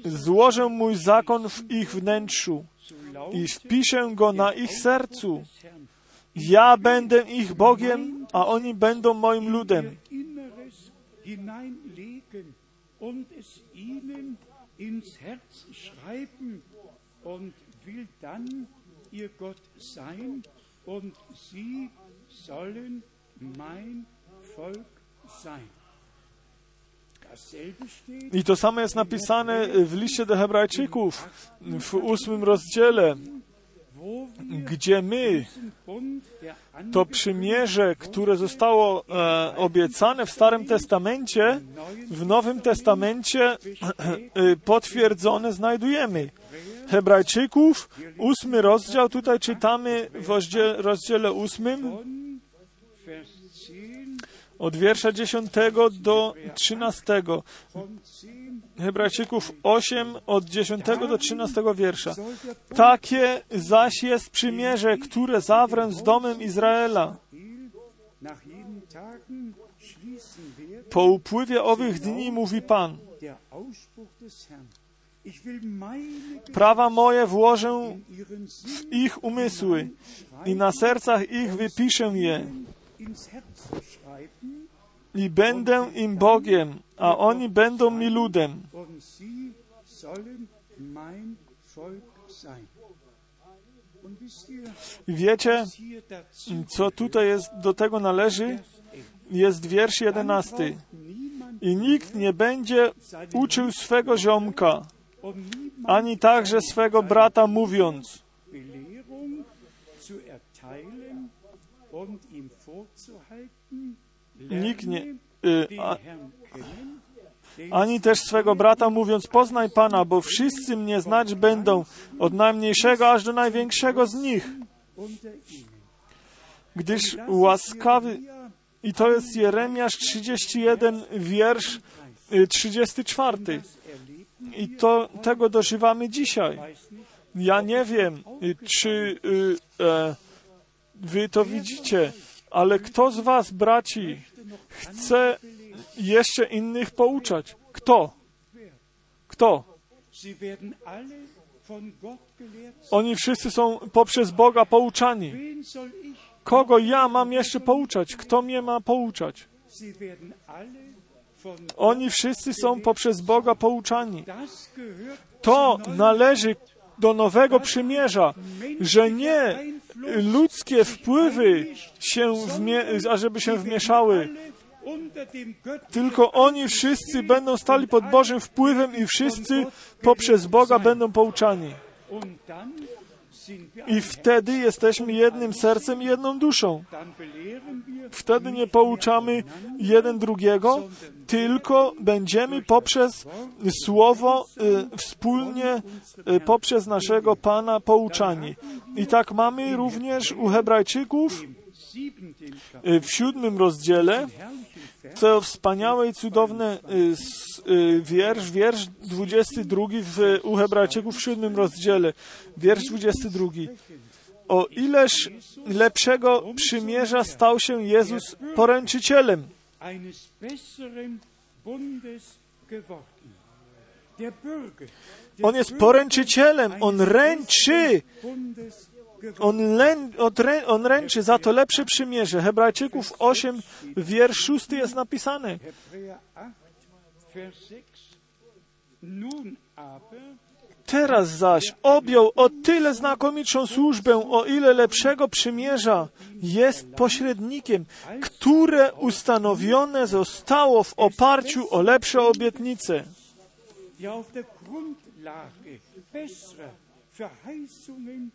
złożę mój zakon w ich wnętrzu zu i wpiszę go na ich sercu. Ja będę ich Bogiem, a oni będą moim ludem. ihr Inneres hineinlegen und es ihnen ins Herz schreiben und will dann ihr Gott sein und sie sollen mein Volk sein. Dasselbe steht I to samo jest napisane w liście do Hebrajczyków w ósmym rozdziale, gdzie my to przymierze, które zostało e, obiecane w Starym Testamencie, w Nowym Testamencie e, potwierdzone znajdujemy. Hebrajczyków, ósmy rozdział, tutaj czytamy w rozdziale, ósmym von Vers 10 od wiersza 10 do 13. von 10 Hebrajczyków 8 od 10 do 13 wiersza. Takie zaś jest przymierze, które zawrę z domem Izraela. Po upływie owych dni mówi Pan, prawa moje włożę w ich umysły i na sercach ich wypiszę je i będę im Bogiem, a oni będą mi ludem. ihr, Wiecie, co tutaj jest, do tego należy? Vers 11. Jest wiersz jedenasty. I nikt nie będzie uczył swego ziomka, ani także swego brata mówiąc, und ihm vorzuhalten, nikt nie, y, a, ani też swego brata mówiąc, poznaj Pana, bo wszyscy mnie znać będą, od najmniejszego aż do największego z nich, gdyż łaskawy, i to jest Jeremiasz 31, wiersz y, 34. das erleben I to, tego dożywamy dzisiaj. Ja nie wiem, y, czy y, e, wy to widzicie, ale kto z was, braci, chce jeszcze innych pouczać? Kto? Kto? Oni wszyscy są poprzez Boga pouczani. Kogo ja mam jeszcze pouczać? Kto mnie ma pouczać? Oni wszyscy są poprzez Boga pouczani. To należy do nowego przymierza, że nie ludzkie wpływy się ażeby się wmieszały, tylko oni wszyscy będą stali pod Bożym wpływem i wszyscy poprzez Boga będą pouczani. I wtedy jesteśmy jednym sercem jedną duszą. Wtedy nie pouczamy jeden drugiego, tylko będziemy poprzez Słowo y, wspólnie y, poprzez naszego Pana pouczani. I tak mamy również u Hebrajczyków y, w siódmym rozdziale, co wspaniałe i cudowne y, y, wiersz, wiersz 22 w, u Hebrajczyków w siódmym rozdziale, wiersz 22. O ileż lepszego przymierza stał się Jezus poręczycielem. On jest poręczycielem, on ręczy. On, on ręczy za to lepsze przymierze. Hebrajczyków 8, wiersz 6 jest napisane. Hebräer 8, Vers 6. Nun aber Teraz zaś objął o tyle znakomitszą służbę, o ile lepszego przymierza jest pośrednikiem, które ustanowione zostało w oparciu o lepsze obietnice. ja auf der Grundlage besserer Verheißungen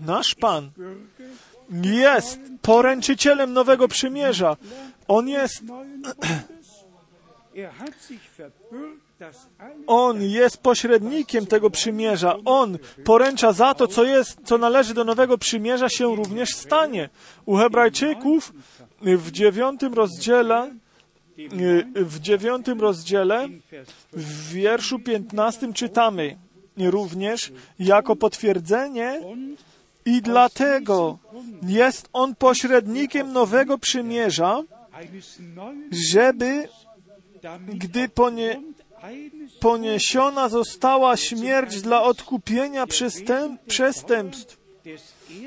Nasz Pan jest poręczycielem nowego przymierza. On jest, er on jest pośrednikiem tego przymierza. On poręcza za to, co jest, co należy do nowego przymierza się również stanie. U Hebrajczyków w dziewiątym rozdziale w dziewiątym rozdziale, w wierszu piętnastym czytamy również jako potwierdzenie i dlatego jest on pośrednikiem nowego przymierza, żeby gdy ponie, poniesiona została śmierć dla odkupienia przestęp, przestępstw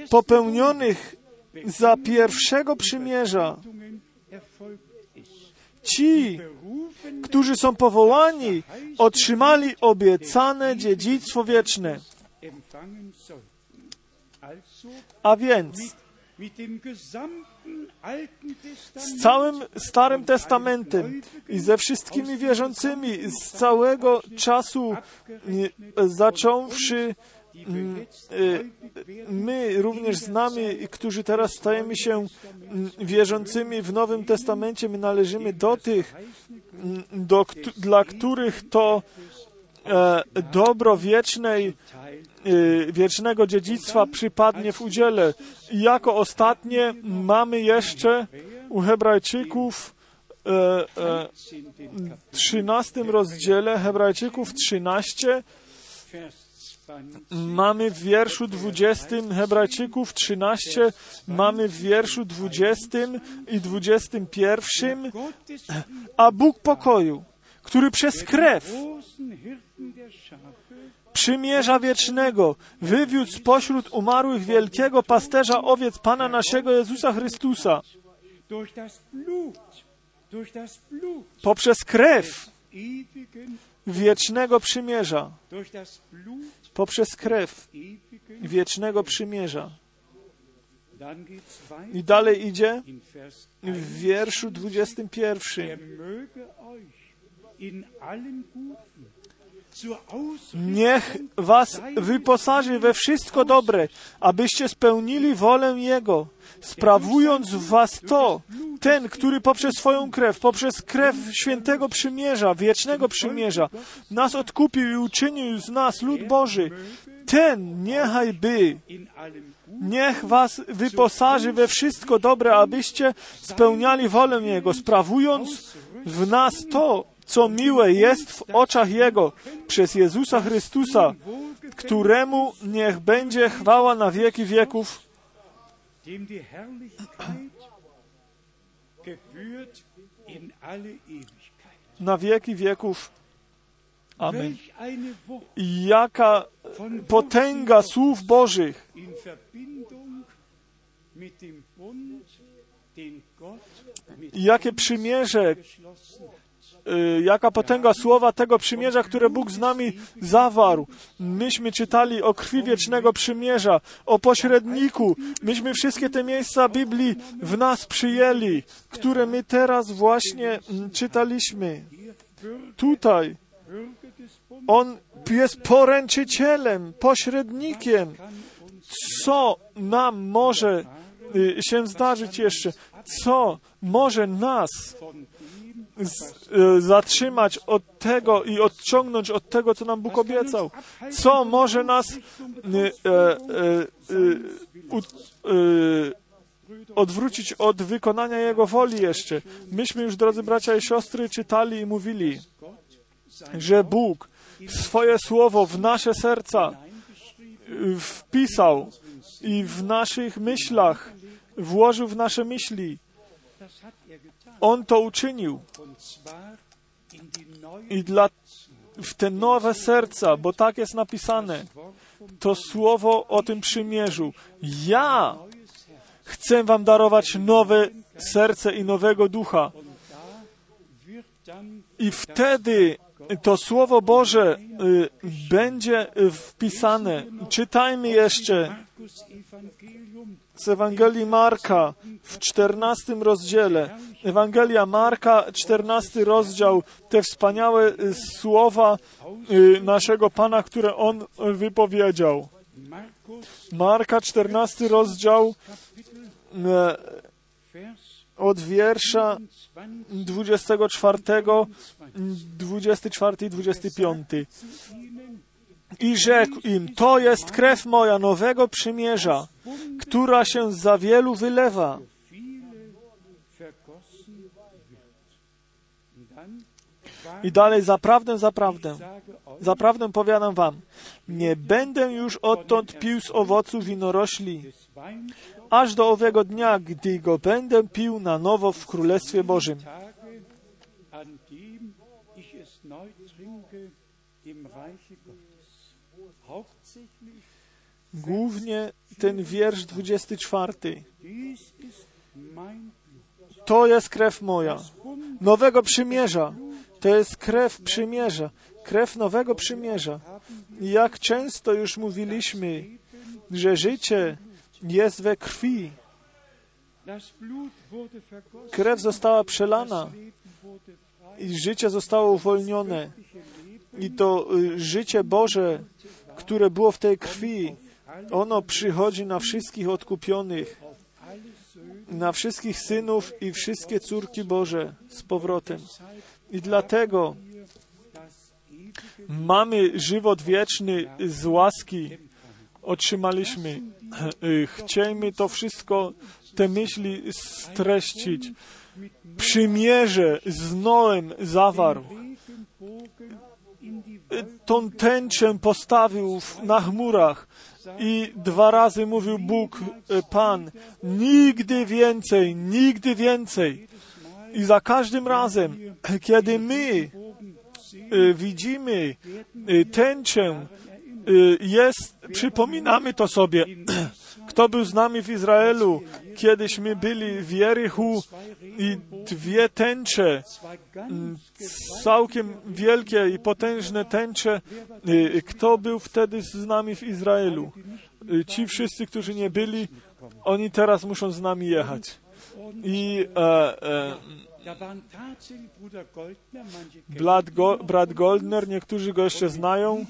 popełnionych za pierwszego przymierza. Ci, którzy są powołani, otrzymali obiecane dziedzictwo wieczne. A więc z całym Starym Testamentem i ze wszystkimi wierzącymi z całego czasu, zacząwszy mm, werden, my również z nami, którzy teraz stajemy się mm, wierzącymi w Nowym Testamencie, my należymy do tych, mm, do, dla których to e, dobro wiecznej, e, wiecznego dziedzictwa przypadnie w udziale. I jako ostatnie mamy jeszcze u Hebrajczyków e, e, 13. Kapitel, 13 rozdziale, Hebrajczyków 13, Vers 20. mamy w wierszu 20, Hebrajczyków 13, mamy w wierszu 20 i 21, Gottes a Bóg pokoju, który przez krew przymierza wiecznego wywiódł spośród umarłych wielkiego pasterza owiec Pana naszego Jezusa Chrystusa. Poprzez krew wiecznego przymierza, poprzez krew wiecznego przymierza. I dalej idzie in Vers 1. w wierszu Er 21. Niech was wyposaży we wszystko dobre, abyście spełnili wolę Jego, sprawując w was to, ten, który poprzez swoją krew, poprzez krew świętego przymierza, wiecznego przymierza, nas odkupił i uczynił z nas lud Boży. Ten niechaj by, niech was wyposaży we wszystko dobre, abyście spełniali wolę Jego, sprawując w nas to, co miłe jest w oczach Jego, przez Jezusa Chrystusa, któremu niech będzie chwała na wieki wieków. Na wieki wieków. Amen. Jaka potęga słów Bożych, jakie przymierze, jaka potęga słowa tego przymierza, które Bóg z nami zawarł. Myśmy czytali o krwi wiecznego przymierza, o pośredniku. Myśmy wszystkie te miejsca Biblii w nas przyjęli, które my teraz właśnie mm, czytaliśmy. Tutaj On jest poręczycielem, pośrednikiem. Co nam może y, się zdarzyć jeszcze? Co może nas z, y, zatrzymać od tego i odciągnąć od tego, co nam Bóg obiecał? Co może nas e, e, odwrócić od wykonania Jego woli jeszcze? Myśmy już, drodzy bracia i siostry, czytali i mówili, że Bóg swoje słowo w nasze serca wpisał i w naszych myślach włożył w nasze myśli. das hat er getan. On to uczynił i dla w te nowe serca, bo tak jest napisane, to słowo o tym przymierzu. Ja chcę wam darować nowe serce i nowego ducha. I wtedy to Słowo Boże y, będzie wpisane. Czytajmy jeszcze z Ewangelii Marka w 14 rozdziale. Ewangelia Marka, 14 rozdział, te wspaniałe y, słowa y, naszego Pana, które On y, wypowiedział. Marka, 14 rozdział Vers od wiersza 20 24, 24 i 25. I rzekł im, to jest krew moja nowego przymierza, która się za wielu wylewa. I dalej, zaprawdę, zaprawdę, zaprawdę powiadam wam, nie będę już odtąd pił z owocu winorośli, aż do owego dnia, gdy go będę pił na nowo w Królestwie Bożym. an dem ich es neu trinke im Reiche Gottes. Hauptsächlich, Głównie ten wiersz 24. dies ist mein Blut. To jest krew moja, nowego przymierza. To jest krew przymierza, krew nowego przymierza. Jak często już mówiliśmy, że życie jest we krwi. Krew została przelana i życie zostało uwolnione. I to y, życie Boże, które było w tej krwi, ono przychodzi na wszystkich odkupionych, na wszystkich synów i wszystkie córki Boże z powrotem. I dlatego mamy żywot wieczny z łaski. Otrzymaliśmy. Chciejmy to wszystko, te myśli streścić. Przymierze z Noem zawarł. Tą tęczę postawił na chmurach i dwa razy mówił Bóg, y, Pan, nigdy więcej, nigdy więcej. I za każdym razem, kiedy my y, widzimy y, tęczę, jest, przypominamy to sobie, kto był z nami w Izraelu, kiedyśmy byli w Jerichu i dwie tęcze, ganz całkiem wielkie i potężne tęcze. Y, Kto był wtedy z nami w Izraelu? Y, Ci wszyscy, którzy nie byli, oni teraz muszą z nami jechać. I e, e, Go, brat Goldner, niektórzy go jeszcze znają,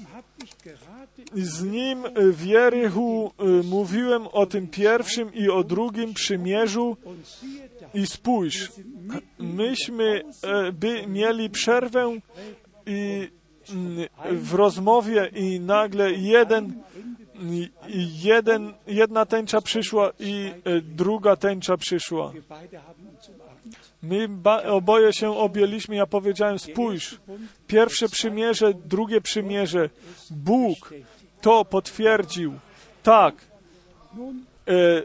z nim y, w Jerichu y, mówiłem o tym pierwszym i o drugim przymierzu i spójrz, myśmy e, by mieli przerwę i mm, w rozmowie i nagle jeden, jeden, jedna tęcza przyszła i e, druga tęcza przyszła. My oboje się objęliśmy, ja powiedziałem, spójrz, pierwsze przymierze, drugie przymierze, Bóg to potwierdził. Tak, e,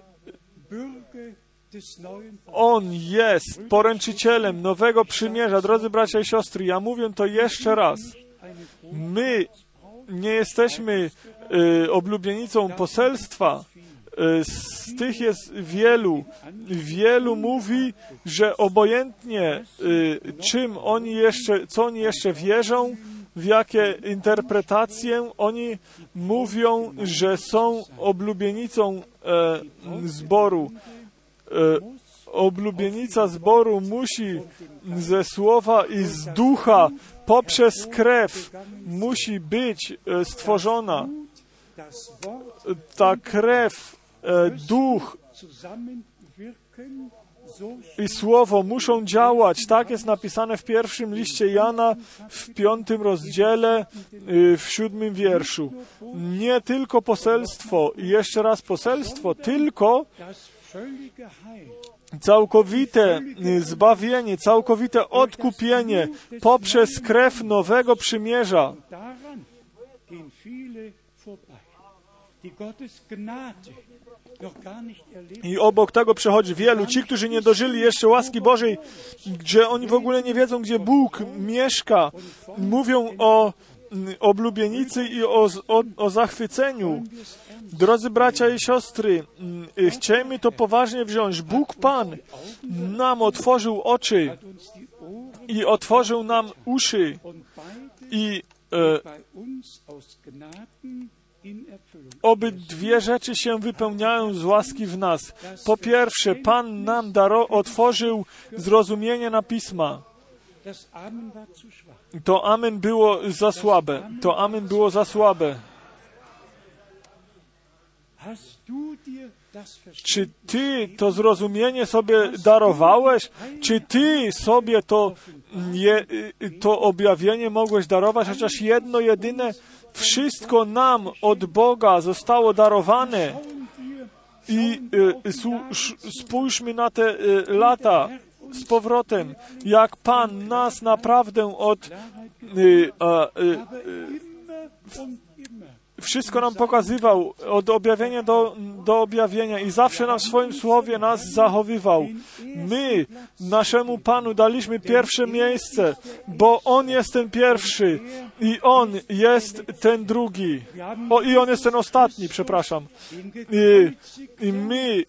On jest poręczycielem nowego przymierza. Drodzy bracia i siostry, ja mówię to jeszcze raz. My nie jesteśmy y, oblubienicą poselstwa. Y, z tych jest wielu. Wielu mówi, że obojętnie czym oni jeszcze, co oni jeszcze wierzą, w jakie interpretacje, oni mówią, że są oblubienicą e, zboru. E, oblubienica zboru musi ze słowa i z ducha poprzez krew musi być e, stworzona. Wort Ta krew, e, duch i słowo muszą działać. Tak jest napisane w pierwszym liście Jana w piątym rozdziale, y, w siódmym wierszu. Nie tylko poselstwo, i jeszcze raz poselstwo, tylko całkowite y, zbawienie, całkowite odkupienie poprzez krew nowego przymierza. Die Gottes Gnade I obok tego przechodzi wielu, ci, którzy nie dożyli jeszcze łaski Bożej, gdzie oni w ogóle nie wiedzą, gdzie Bóg mieszka. Mówią o mm, oblubienicy i o, o, o zachwyceniu. Drodzy bracia i siostry, mm, y, chciejmy to poważnie wziąć. Bóg Pan nam otworzył oczy i otworzył nam uszy i e, obydwie rzeczy się wypełniają z łaski w nas. Po pierwsze, Pan nam daro, otworzył zrozumienie na pisma. To amen było za słabe. To amen było za słabe. Czy ty to zrozumienie sobie darowałeś? Czy ty sobie to, je, to objawienie mogłeś darować? Chociaż jedno, jedyne, wszystko nam od Boga zostało darowane. I y, spójrzmy na te y, lata. z powrotem, jak Pan nas naprawdę od wszystko nam pokazywał od objawienia do, do objawienia i zawsze nam w swoim słowie nas zachowywał. My naszemu Panu daliśmy pierwsze miejsce, bo On jest ten pierwszy i On jest ten drugi. O, i On jest ten ostatni, przepraszam. I, i my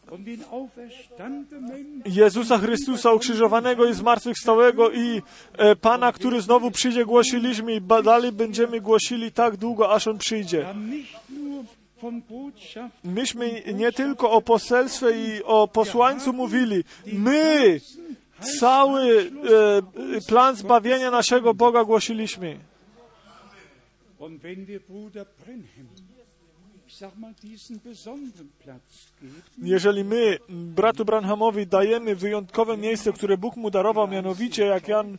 Jezusa Chrystusa ukrzyżowanego i zmartwychwstałego i e, Pana, który znowu przyjdzie, głosiliśmy i dalej będziemy głosili tak długo, aż On przyjdzie. Myśmy nie tylko o poselstwie i o posłańcu mówili, my cały e, plan zbawienia naszego Boga głosiliśmy. Jeżeli my bratu Branhamowi dajemy wyjątkowe miejsce, które Bóg mu darował, mianowicie jak Jan,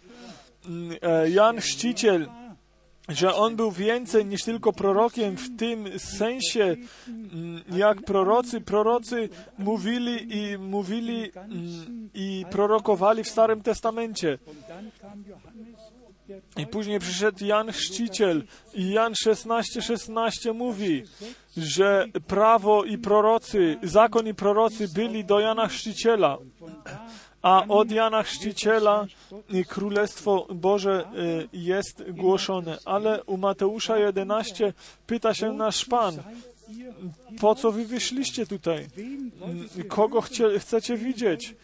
mm, e, Jan Chrzciciel, że on był więcej niż tylko prorokiem w tym sensie, mm, jak prorocy, prorocy mówili i mówili mm, i prorokowali w Starym Testamencie. I później przyszedł Jan Chrzciciel i Jan 16:16 16 mówi, że prawo i prorocy, zakon i prorocy byli do Jana Chrzciciela, a od Jana Chrzciciela Królestwo Boże y, jest głoszone. Ale u Mateusza 11 pyta się nasz Pan, po co wy wyszliście tutaj? Kogo chcie, chcecie widzieć?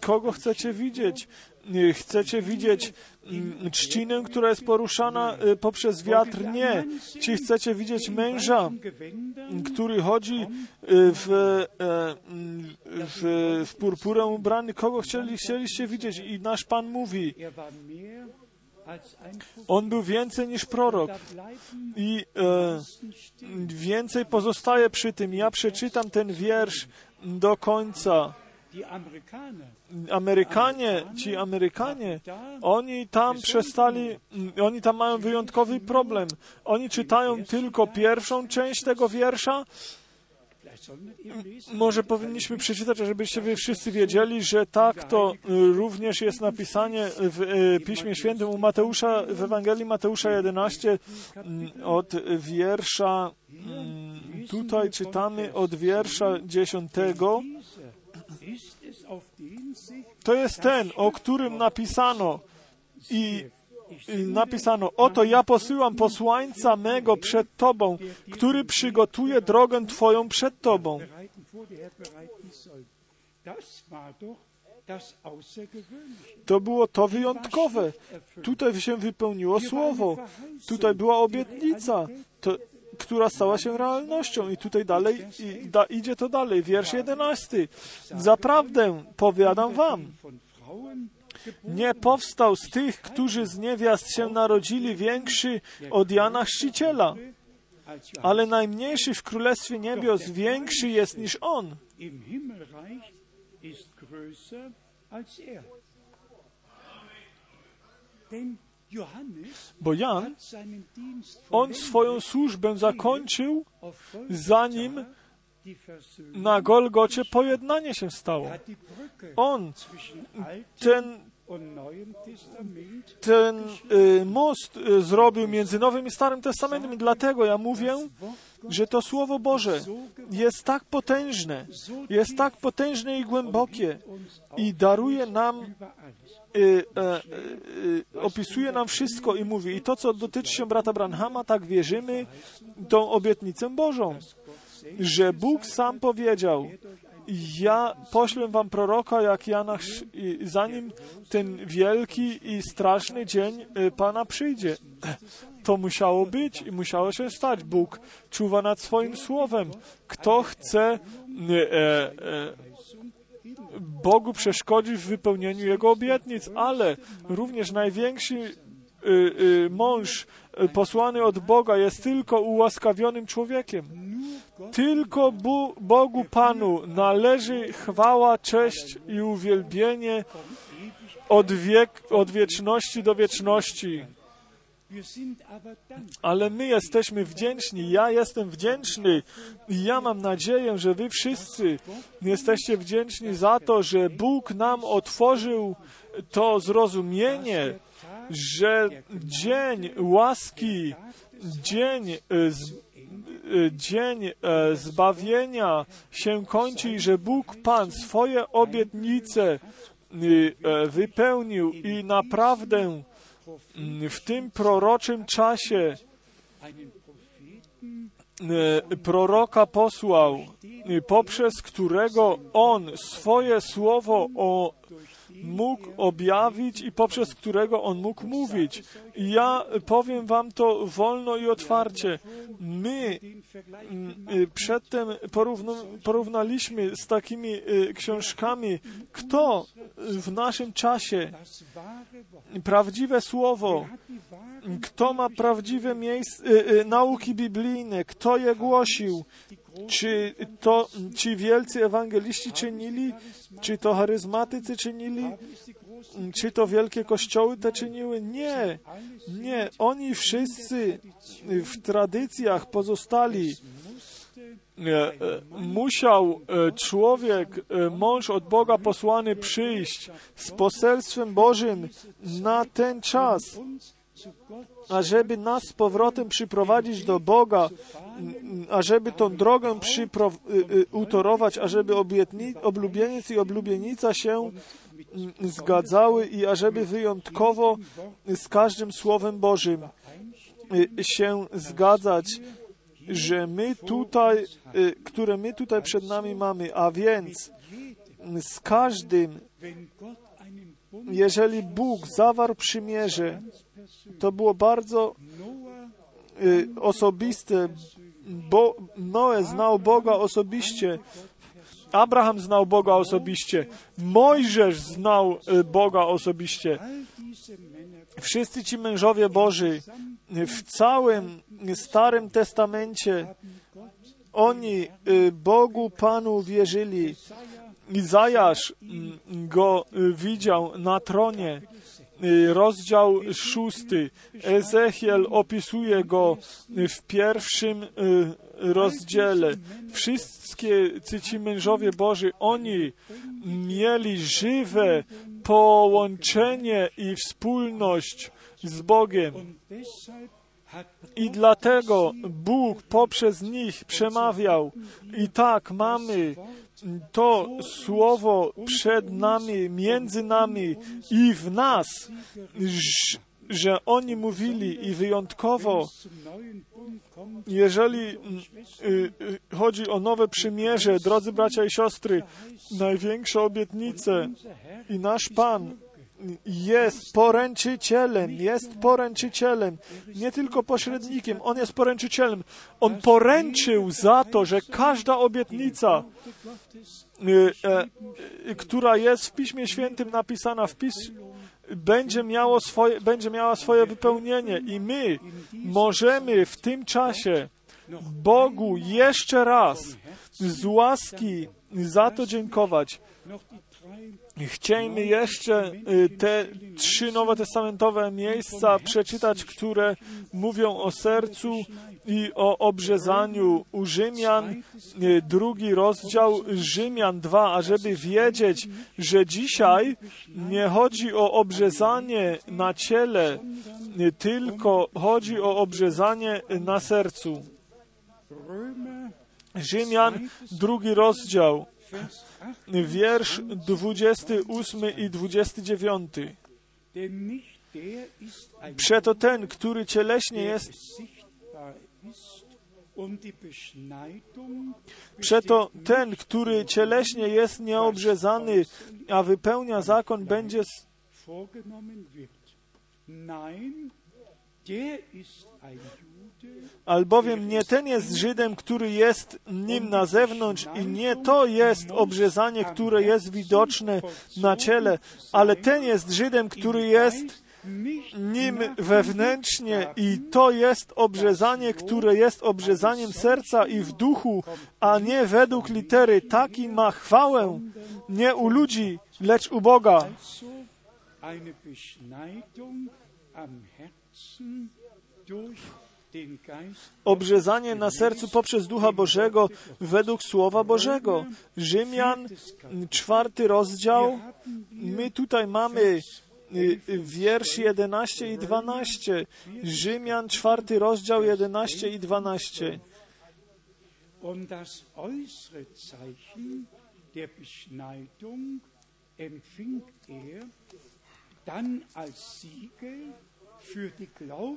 Kogo chcecie widzieć? Chcecie widzieć mm, trzcinę, która jest poruszana y, poprzez wiatr? Nie. Czy chcecie widzieć męża, który chodzi y, w, e, mm, w, w purpurę ubrany? Kogo chcieli, chcieliście widzieć? I nasz Pan mówi, on był więcej niż prorok. I e, więcej pozostaje przy tym. Ja przeczytam ten wiersz do końca. Amerykanie, ci Amerykanie, oni tam przestali, oni tam mają wyjątkowy problem. Oni czytają tylko pierwszą część tego wiersza. Vielleicht sollen wir eben lesen. Może powinniśmy przeczytać, żebyście wy wszyscy wiedzieli, że tak to y, również jest napisanie w y, Piśmie Świętym u Mateusza, w Ewangelii Mateusza 11 mm, od wiersza, mm, tutaj czytamy od wiersza 10. Dieser ist es, auf den sich To jest ten, o którym napisano i napisano, oto ja posyłam posłańca mego przed Tobą, który przygotuje drogę Twoją przed Tobą. To było to wyjątkowe. Tutaj się wypełniło słowo. Tutaj była obietnica, to, która stała się realnością. I tutaj dalej, i da, idzie to dalej. Wiersz jedenasty. Zaprawdę powiadam wam, nie powstał z tych, którzy z niewiast się narodzili, większy od Jana Chrzciciela. Ale najmniejszy w Królestwie Niebios większy jest niż on. Bo Jan, on swoją służbę zakończył, zanim na Golgocie pojednanie się stało. On, ten, ten y, most y, zrobił między Nowym i Starym Testamentem i dlatego ja mówię, że to Słowo Boże jest tak potężne, jest tak potężne i głębokie i daruje nam y, e, y, opisuje nam wszystko i mówi, i to, co dotyczy się brata Branhama, tak wierzymy tą obietnicę Bożą, że Bóg sam powiedział, ja poślę wam proroka jak Jana, zanim ten wielki i straszny dzień y, Pana przyjdzie. To musiało być i musiało się stać. Bóg czuwa nad swoim słowem. Kto chce y, e, e, Bogu przeszkodzi w wypełnieniu Jego obietnic, ale również największy y, mąż posłany od Boga jest tylko ułaskawionym człowiekiem. Tylko Bu, Bogu Panu należy chwała, cześć i uwielbienie od, wiek, od wieczności do wieczności. Ale my jesteśmy wdzięczni, ja jestem wdzięczny i ja mam nadzieję, że wy wszyscy jesteście wdzięczni za to, że Bóg nam otworzył to zrozumienie, że dzień łaski, dzień, e, dzień e, zbawienia się kończy i że Bóg Pan swoje obietnice y, e, wypełnił i naprawdę mm, w tym proroczym czasie e, proroka posłał, poprzez którego on swoje słowo o mógł objawić i poprzez którego on mógł mówić. Ja powiem wam to wolno i otwarcie. My y, przedtem porównaliśmy z takimi y, książkami, kto w naszym czasie prawdziwe słowo, kto ma prawdziwe miejsce, y, nauki biblijne, kto je głosił, czy to ci wielcy ewangeliści czynili, czy to charyzmatycy czynili, czy to wielkie kościoły te czyniły? Nie, nie. Oni wszyscy w tradycjach pozostali. E, Musiał e, człowiek, e, mąż od Boga posłany przyjść z poselstwem Bożym na ten czas, ażeby nas z powrotem przyprowadzić do Boga, ażeby tą drogę y, y, utorować, ażeby oblubieniec i oblubienica się m, zgadzały i ażeby wyjątkowo z każdym Słowem Bożym y, się zgadzać, że my tutaj, które my tutaj przed nami mamy, a więc z każdym, jeżeli Bóg zawarł przymierze, to było bardzo osobiste, bo Noe znał Boga osobiście, Abraham znał Boga osobiście, Mojżesz znał y, Boga osobiście. Wszyscy ci mężowie Boży w całym Starym Testamencie oni y, Bogu Panu wierzyli. Izajasz mm, go y, widział na tronie. Y, Rozdział szósty. Ezechiel opisuje go w pierwszym y, rozdziale. Wszystkie ci mężowie Boży, oni mieli żywe połączenie i wspólność z Bogiem. I dlatego Bóg poprzez nich przemawiał. I tak mamy to słowo przed nami, między nami i w nas, że oni mówili i wyjątkowo, jeżeli mm, y, y, chodzi o nowe przymierze, drodzy bracia i siostry, największe obietnice i nasz Pan jest poręczycielem, jest poręczycielem, nie tylko pośrednikiem, On jest poręczycielem. On poręczył za to, że każda obietnica, e, y, która jest w Piśmie Świętym napisana w pis będzie, miało swoje, będzie miała swoje wypełnienie i my możemy w tym czasie Bogu jeszcze raz z łaski za to dziękować. Chcielibyśmy jeszcze y, te trzy nowotestamentowe miejsca przeczytać, które mówią o sercu i o obrzezaniu u Rzymian, y, drugi rozdział Rzymian 2, ażeby wiedzieć, że dzisiaj nie chodzi o obrzezanie na ciele, y, tylko chodzi o obrzezanie na sercu. Rzymian, drugi rozdział, Vers 8, wiersz 28 i 29. denn nicht der ist ein Przeto ten, który cieleśnie jest, przeto ten, który cieleśnie jest nieobrzezany, a wypełnia zakon, będzie albowiem nie ten jest Żydem, który jest nim na zewnątrz i nie to jest obrzezanie, które jest widoczne na ciele, ale ten jest Żydem, który jest nim wewnętrznie i to jest obrzezanie, które jest obrzezaniem serca i w duchu, a nie według litery. Taki ma chwałę nie u ludzi, lecz u Boga. durch obrzezanie na sercu poprzez Ducha Bożego według Słowa Bożego. Rzymian, czwarty rozdział. My tutaj mamy y, y, wiersz 11 i 12. Rzymian, czwarty rozdział 11 i 12. Und das äußere Zeichen der Beschneidung empfing er dann als Siegel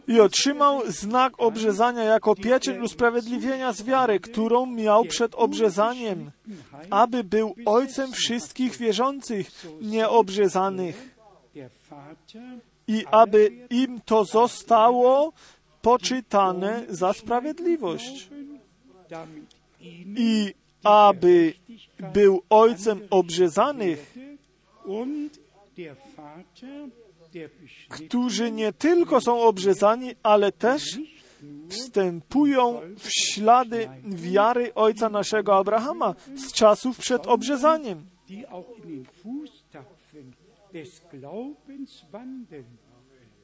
I otrzymał znak obrzezania jako pieczęć usprawiedliwienia z wiary, którą miał przed obrzezaniem, aby był ojcem wszystkich wierzących, nieobrzezanych i aby im to zostało poczytane za sprawiedliwość. I aby był ojcem obrzezanych, którzy nie tylko są obrzezani, ale też wstępują w ślady wiary ojca naszego Abrahama z czasów przed obrzezaniem.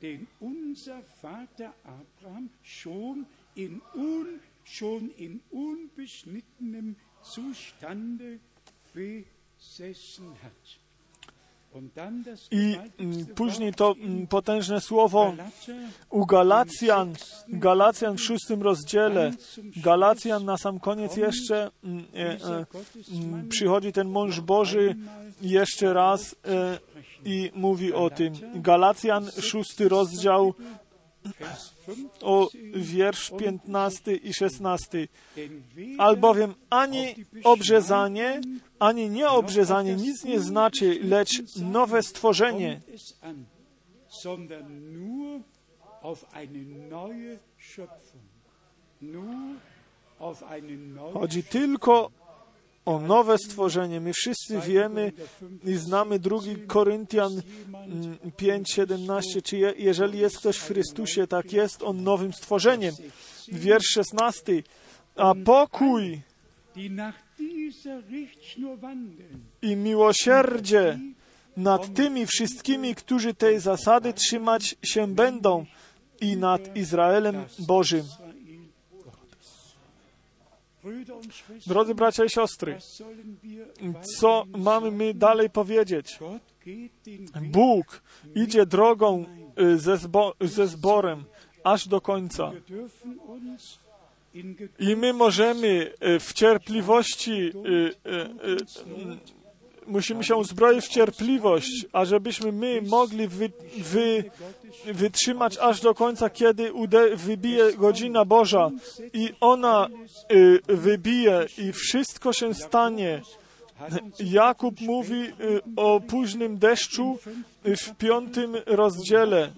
den unser Vater Abraham schon in unbeschnittenem Zustande besessen hat. I mm, później to mm, potężne słowo u Galacjan, Galacjan w szóstym rozdziale. Galacjan na sam koniec jeszcze mm, e, e, przychodzi ten mąż Boży jeszcze raz e, i mówi o tym. Galacjan, szósty rozdział, Vers 15, o wiersz 15 i 16. denn weder Albowiem ani obrzezanie, ani nieobrzezanie nic nie znaczy, lecz nowe stworzenie. Chodzi tylko o nowe stworzenie. My wszyscy wiemy i znamy drugi Koryntian mm, 5:17, czy je, jeżeli jest ktoś w Chrystusie, tak jest on nowym stworzeniem. Wiersz 16. A pokój i miłosierdzie nad tymi wszystkimi, którzy tej zasady trzymać się będą i nad Izraelem Bożym. Israel Gottes. Brüder und Schwestern, Drodzy bracia i siostry, co mamy my dalej powiedzieć? Bóg idzie drogą y, ze, zbo, ze zborem aż do końca. I my możemy y, w cierpliwości, y, musimy się uzbroić w cierpliwość, ażebyśmy my mogli wy, wy, wytrzymać aż do końca, kiedy ude, wybije godzina Boża i ona y, wybije i wszystko się stanie. Jakub mówi y, o późnym deszczu y, w piątym rozdziale.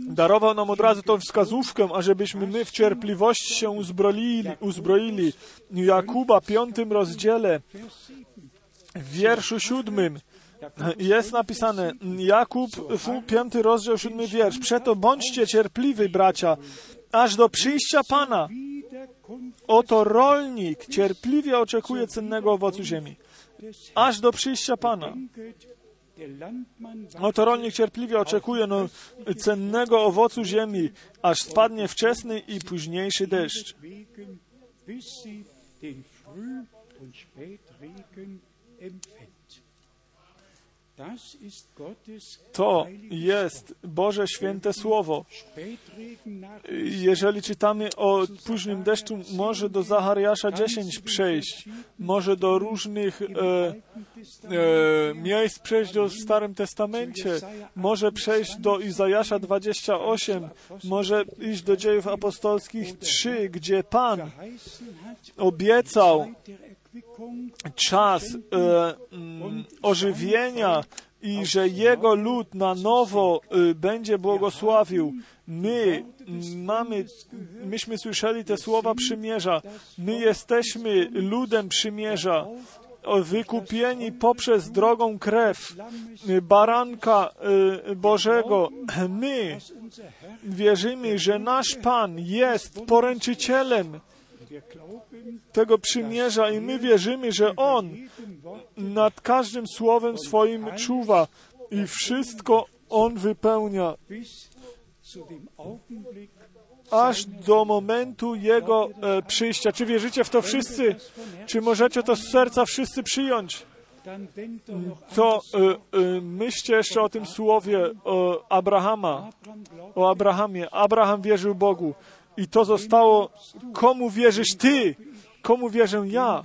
Darował nam od razu tą wskazówkę, ażebyśmy my w cierpliwości się uzbroili, uzbroili. Jakuba, piątym rozdziale, w wierszu siódmym jest napisane, Jakub, piąty rozdział, siódmy wiersz. Przeto bądźcie cierpliwi, bracia, aż do przyjścia Pana. Oto rolnik cierpliwie oczekuje cennego owocu ziemi. Aż do przyjścia Pana. Oto rolnik cierpliwie oczekuje no, cennego owocu ziemi, aż spadnie wczesny i późniejszy deszcz. To jest Boże święte Słowo. Jeżeli czytamy o późnym deszczu, może do Zachariasza 10 przejść, może do różnych e, e, miejsc przejść do w Starym Testamencie, może przejść do Izajasza 28, może iść do Dziejów Apostolskich 3, gdzie Pan obiecał czas e, mm, ożywienia i że Jego lud na nowo e, będzie błogosławił. My mm, mamy, myśmy słyszeli te słowa przymierza. My jesteśmy ludem przymierza, wykupieni poprzez drogą krew e, baranka e, Bożego. My wierzymy, że nasz Pan jest poręczycielem tego przymierza i my wierzymy, że On nad każdym słowem swoim czuwa i wszystko On wypełnia, aż do momentu Jego e, przyjścia. Czy wierzycie w to wszyscy? Czy możecie to z serca wszyscy przyjąć? To e, e, myślcie jeszcze o tym słowie o Abrahama, o Abrahamie. Abraham wierzył Bogu i to zostało, komu wierzysz Ty? Komu wierzę ja?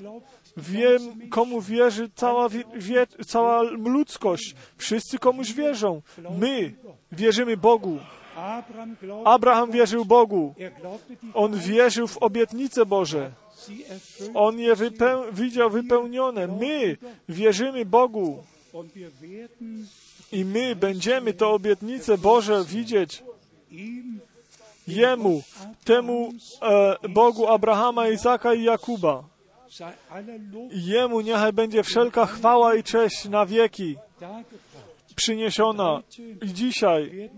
Wiem, komu wierzy cała, wie, cała ludzkość. Wszyscy komuś wierzą. My wierzymy Bogu. Abraham wierzył Bogu. On wierzył w obietnice Boże. On je wypeł- widział wypełnione. My wierzymy Bogu i my będziemy te obietnice Boże widzieć Jemu, temu e, Bogu Abrahama, Izaka i Jakuba. Jemu niechaj będzie wszelka chwała i cześć na wieki przyniesiona. I dzisiaj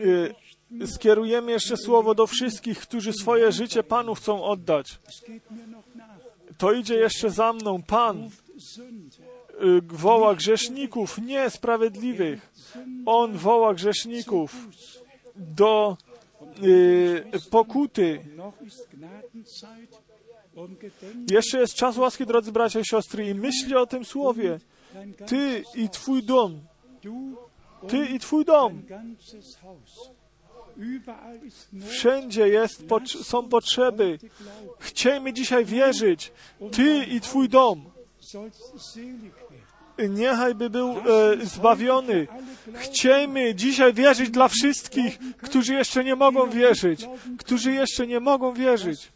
richten? skierujemy jeszcze słowo do wszystkich, którzy swoje życie Panu chcą oddać. To idzie jeszcze za mną. Pan y, woła grzeszników, nie sprawiedliwych. On woła grzeszników do y, pokuty. Jeszcze jest czas łaski, drodzy bracia i siostry, i myśli o tym słowie. Ty i Twój dom, Ty i Twój dom. Wszędzie jest, są potrzeby. Chciejmy dzisiaj wierzyć. Ty i Twój dom. Niechaj by był e, zbawiony. Chciejmy dzisiaj wierzyć dla wszystkich, którzy jeszcze nie mogą wierzyć, którzy jeszcze nie mogą wierzyć,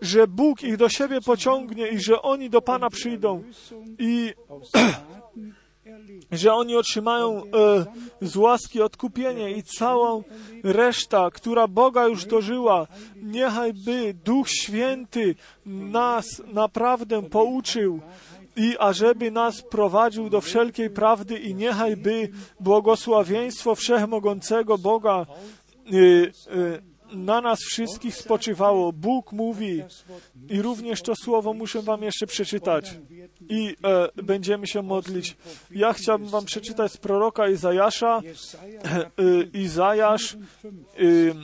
że Bóg ich do siebie pociągnie i że oni do Pana przyjdą i że oni otrzymają e, z łaski odkupienie i całą reszta, która Boga już dożyła. Niechaj by Duch Święty nas naprawdę pouczył i ażeby nas prowadził do wszelkiej prawdy i niechaj by błogosławieństwo Wszechmogącego Boga e, e, na nas wszystkich spoczywało. Bóg mówi i również to słowo muszę wam jeszcze przeczytać i e, będziemy się modlić. Ja chciałbym wam przeczytać z proroka Izajasza, Jesaja e, Izajasz 5,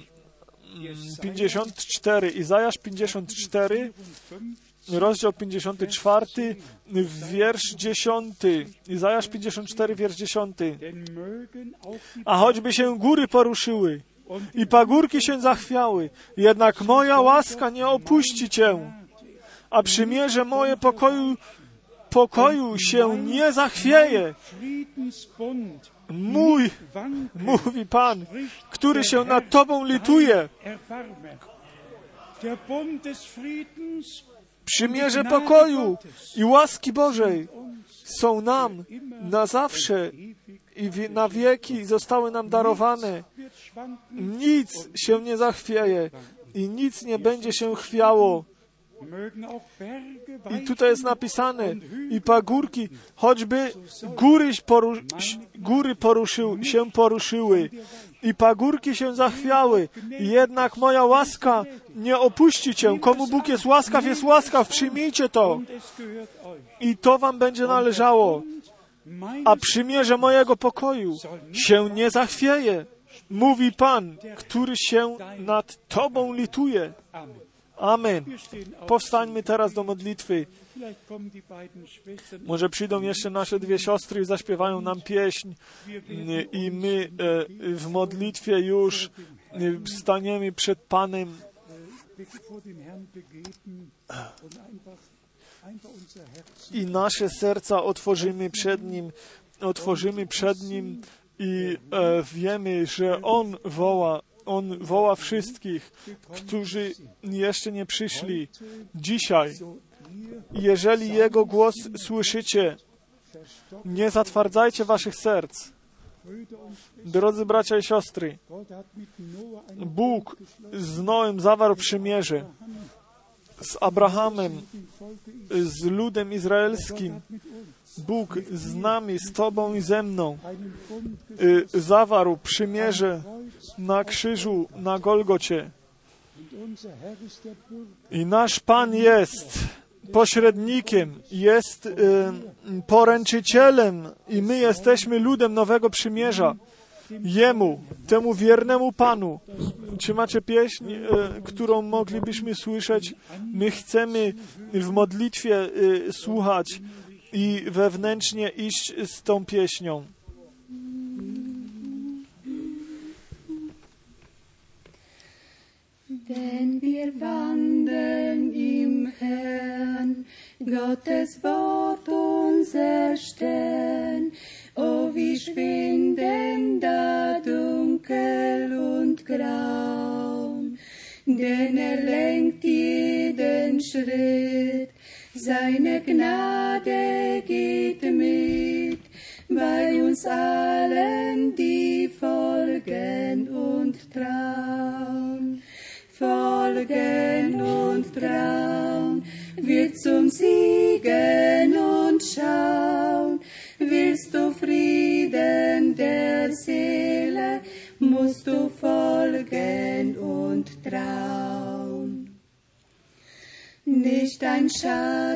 e, 54, Izajasz 54, 5, rozdział 54, wiersz 10. Izajasz 54, wiersz 10. denn mögen auch die A choćby się góry poruszyły i pagórki się zachwiały, jednak moja łaska nie opuści cię, a przymierze moje pokoju, pokoju się nie zachwieje. Mój, mówi Pan, który się nad Tobą lituje. Przymierze pokoju i łaski Bożej są nam na zawsze i na wieki zostały nam darowane. Nic się nie zachwieje i nic nie będzie się chwiało. I tutaj jest napisane, i pagórki, choćby góry, poru, góry poruszył, się poruszyły, i pagórki się zachwiały, jednak moja łaska nie opuści cię. Komu Bóg jest łaskaw, jest łaskaw, przyjmijcie to. I to wam będzie należało. A przymierze mojego pokoju się nie zachwieje, mówi Pan, który się nad Tobą lituje. Amen. Amen. Powstańmy teraz do modlitwy. Może przyjdą jeszcze nasze dwie siostry i zaśpiewają nam pieśń i my e, w modlitwie już e, staniemy przed Panem i nasze serca otworzymy przed Nim, otworzymy przed Nim i e, wiemy, że On woła, On woła wszystkich, którzy jeszcze nie przyszli. Dzisiaj, jeżeli Jego głos słyszycie, nie zatwardzajcie waszych serc. Drodzy bracia i siostry, Bóg z Noem zawarł przymierze z Abrahamem, z ludem izraelskim. Bóg z nami, z Tobą i ze mną y, zawarł przymierze na krzyżu na Golgocie. I nasz Pan jest pośrednikiem, jest y, poręczycielem i my jesteśmy ludem nowego przymierza. Jemu, temu wiernemu Panu. Czy macie pieśń, e, którą moglibyśmy słyszeć? My chcemy w modlitwie słuchać i wewnętrznie iść z tą pieśnią. Wenn wir wandeln im Herrn, Gottes Wort unser Stern, oh wie schwinden da dunkel und grau, denn er lenkt jeden Schritt, seine Gnade geht mit, bei uns allen, die folgen und trauen folgen und trauen, wird zum Siegen und schauen. Willst du Frieden der Seele, musst du folgen und trauen. Nicht ein Schatten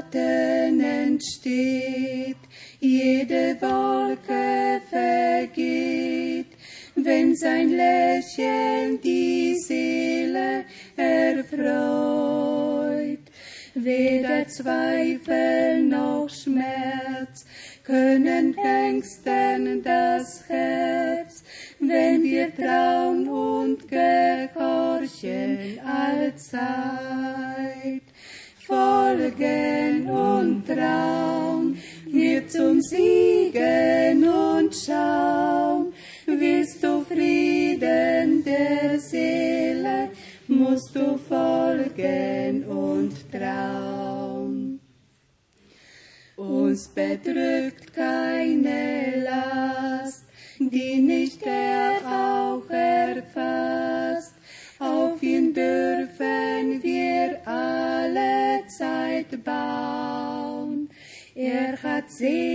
Uns bedrückt keine Last, die nicht er auch erfasst. Auf ihn dürfen wir alle Zeit bauen. Er hat Segen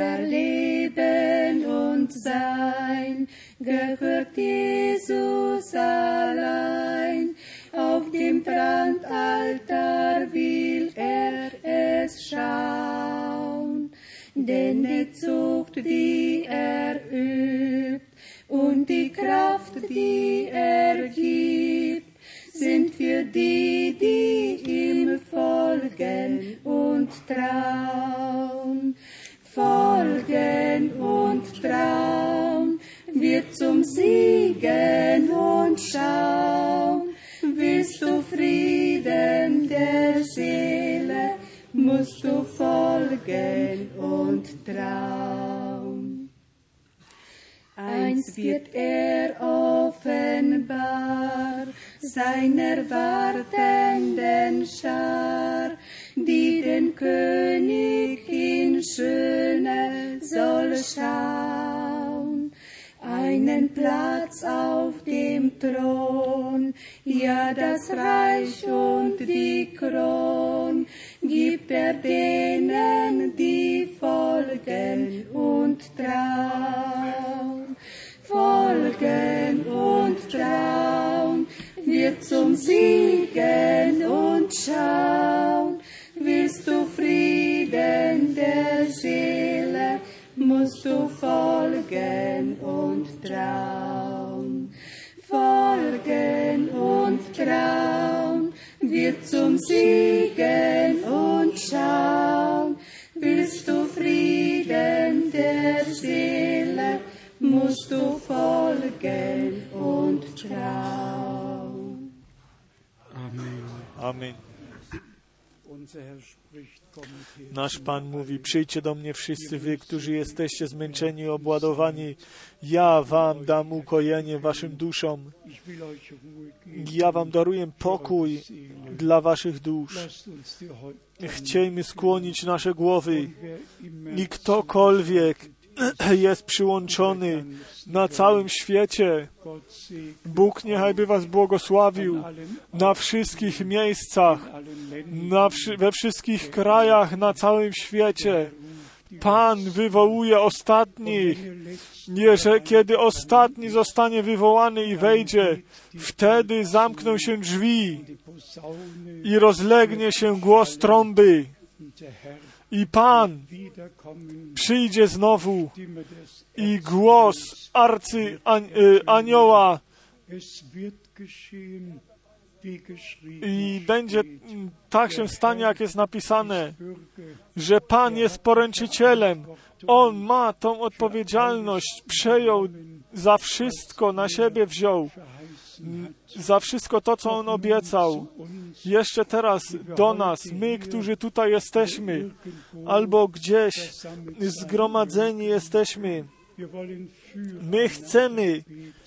Unser Leben und Sein gehört Jesus allein. Auf dem Brandaltar will er es schauen. Denn die Zucht, die er übt, und die Kraft, die er gibt, sind für die, die ihm folgen und trauen. Folgen und trauen, wird zum Siegen und schauen. Willst du Frieden der Seele, musst du folgen und trauen. Eins wird er offenbar seiner wartenden Schar, die den König in Schöne soll schauen. Einen Platz auf dem Thron, ja das Reich und die Kron, gibt er denen, die folgen und trauen. Folgen und trauen, wird zum Siegen und schauen. Musst du folgen und trauen. Folgen und trauen, wird zum Siegen und schauen. Willst du Frieden der Seele, musst du folgen und trauen. Amen. Amen. Nasz Pan mówi, przyjdźcie do mnie wszyscy wy, którzy jesteście zmęczeni i obładowani. Ja wam dam ukojenie waszym duszom. Ja wam daruję pokój dla waszych dusz. Chciejmy skłonić nasze głowy i ktokolwiek jest przyłączony na całym świecie. Bóg niechaj by Was błogosławił na wszystkich miejscach, na we wszystkich krajach na całym świecie. Pan wywołuje ostatnich. Jeżeli kiedy ostatni zostanie wywołany i wejdzie, wtedy zamkną się drzwi i rozlegnie się głos trąby. I Pan przyjdzie znowu i głos arcy y, anioła i będzie tak się stanie, jak jest napisane, że Pan jest poręczycielem. On ma tą odpowiedzialność, przejął za wszystko, na siebie wziął. Za wszystko to, co On obiecał. Jeszcze teraz do nas, my, którzy tutaj jesteśmy, albo gdzieś zgromadzeni jesteśmy, my chcemy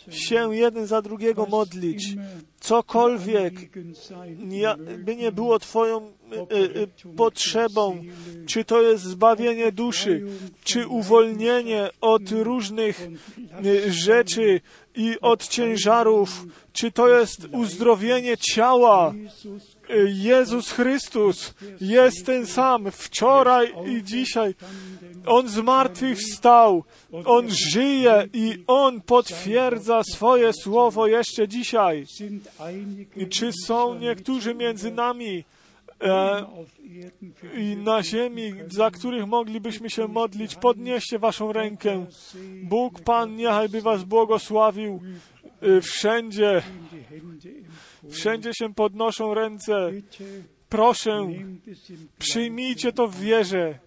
się jeden za drugiego modlić. Cokolwiek by nie było Twoją y, y, potrzebą, czy to jest zbawienie duszy, czy uwolnienie od różnych y, rzeczy i od ciężarów, czy to jest uzdrowienie ciała. Jezus Chrystus jest ten sam wczoraj i dzisiaj. On z martwych wstał, On żyje i On potwierdza swoje słowo jeszcze dzisiaj. czy są niektórzy między nami e, i na ziemi, za których moglibyśmy się modlić? Podnieście waszą rękę. Bóg Pan niechaj by was błogosławił e, wszędzie. Wszędzie się podnoszą ręce. Proszę, przyjmijcie to w wierze.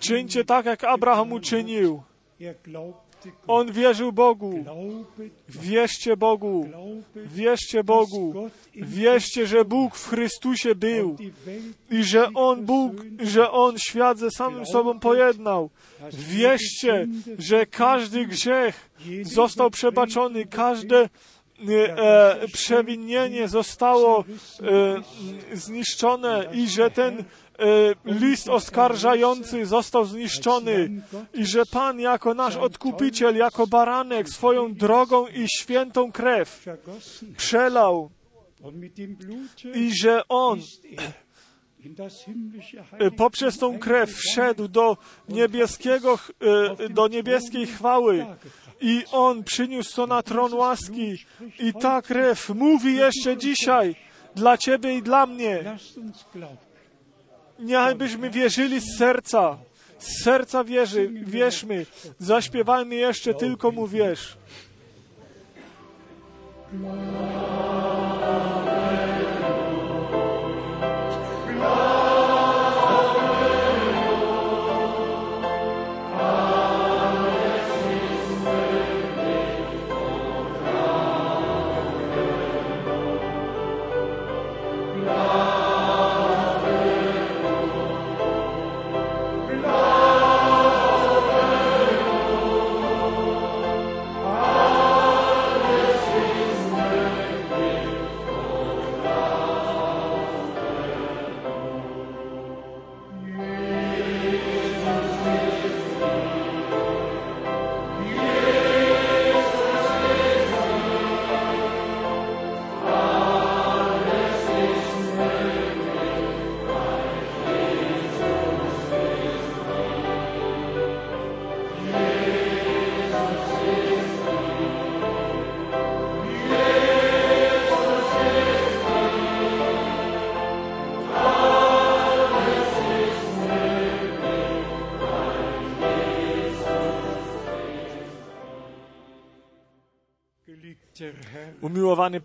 Czyńcie tak, jak Abraham uczynił. On wierzył Bogu. Wierzcie Bogu. Wierzcie Bogu. Wierzcie, że Bóg w Chrystusie był i że On Bóg, że On świat ze samym sobą pojednał. Wierzcie, że każdy grzech został przebaczony, każde przewinienie zostało e, zniszczone i że ten e, list oskarżający został zniszczony i że Pan jako nasz odkupiciel, jako baranek swoją drogą i świętą krew przelał i że On poprzez tą krew wszedł do niebieskiego, e, do niebieskiej chwały i On przyniósł to na tron łaski i ta krew mówi jeszcze dzisiaj dla Ciebie i dla mnie. Lasst uns glauben. Niechaj byśmy wierzyli z serca. Z serca wierzy, wierzmy. Zaśpiewajmy jeszcze tylko Mu wierz.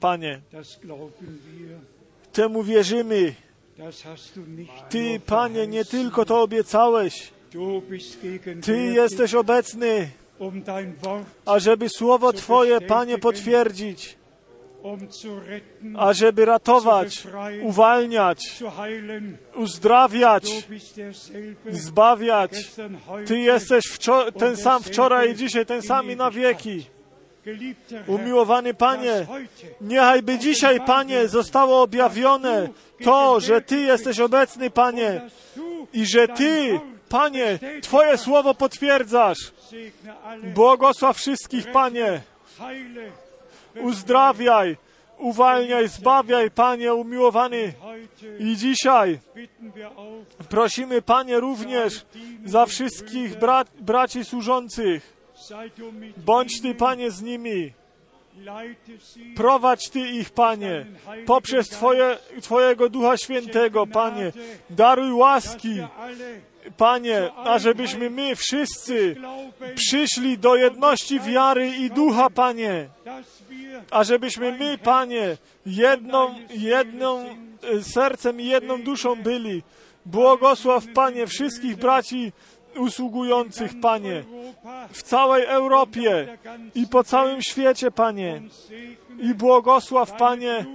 Panie. Temu wierzymy. Ty, Panie, nie tylko to obiecałeś. Ty jesteś obecny, um ażeby słowo Twoje, Panie, potwierdzić, um ażeby ratować, uwalniać, uzdrawiać, zbawiać. Ty jesteś ten sam wczoraj i dzisiaj, ten sam i na wieki. Umiłowany Panie, niechaj by dzisiaj, Panie, zostało objawione to, że Ty jesteś obecny, Panie, i że Ty Panie, Twoje słowo potwierdzasz. Błogosław wszystkich, Panie. Uzdrawiaj, uwalniaj, zbawiaj, Panie umiłowany. I dzisiaj prosimy, Panie, również za wszystkich bra braci służących. Bądź Ty, Panie, z nimi. Prowadź Ty ich, Panie, poprzez Twoje, Twojego Ducha Świętego, Panie. Daruj łaski, Panie, ażebyśmy my wszyscy przyszli do jedności wiary i ducha, Panie. Ażebyśmy my, Panie, jedną, jedną e, sercem i jedną duszą byli. Błogosław, Panie, wszystkich braci usługujących, Panie, w całej Europie i po całym świecie, Panie. I błogosław, Panie,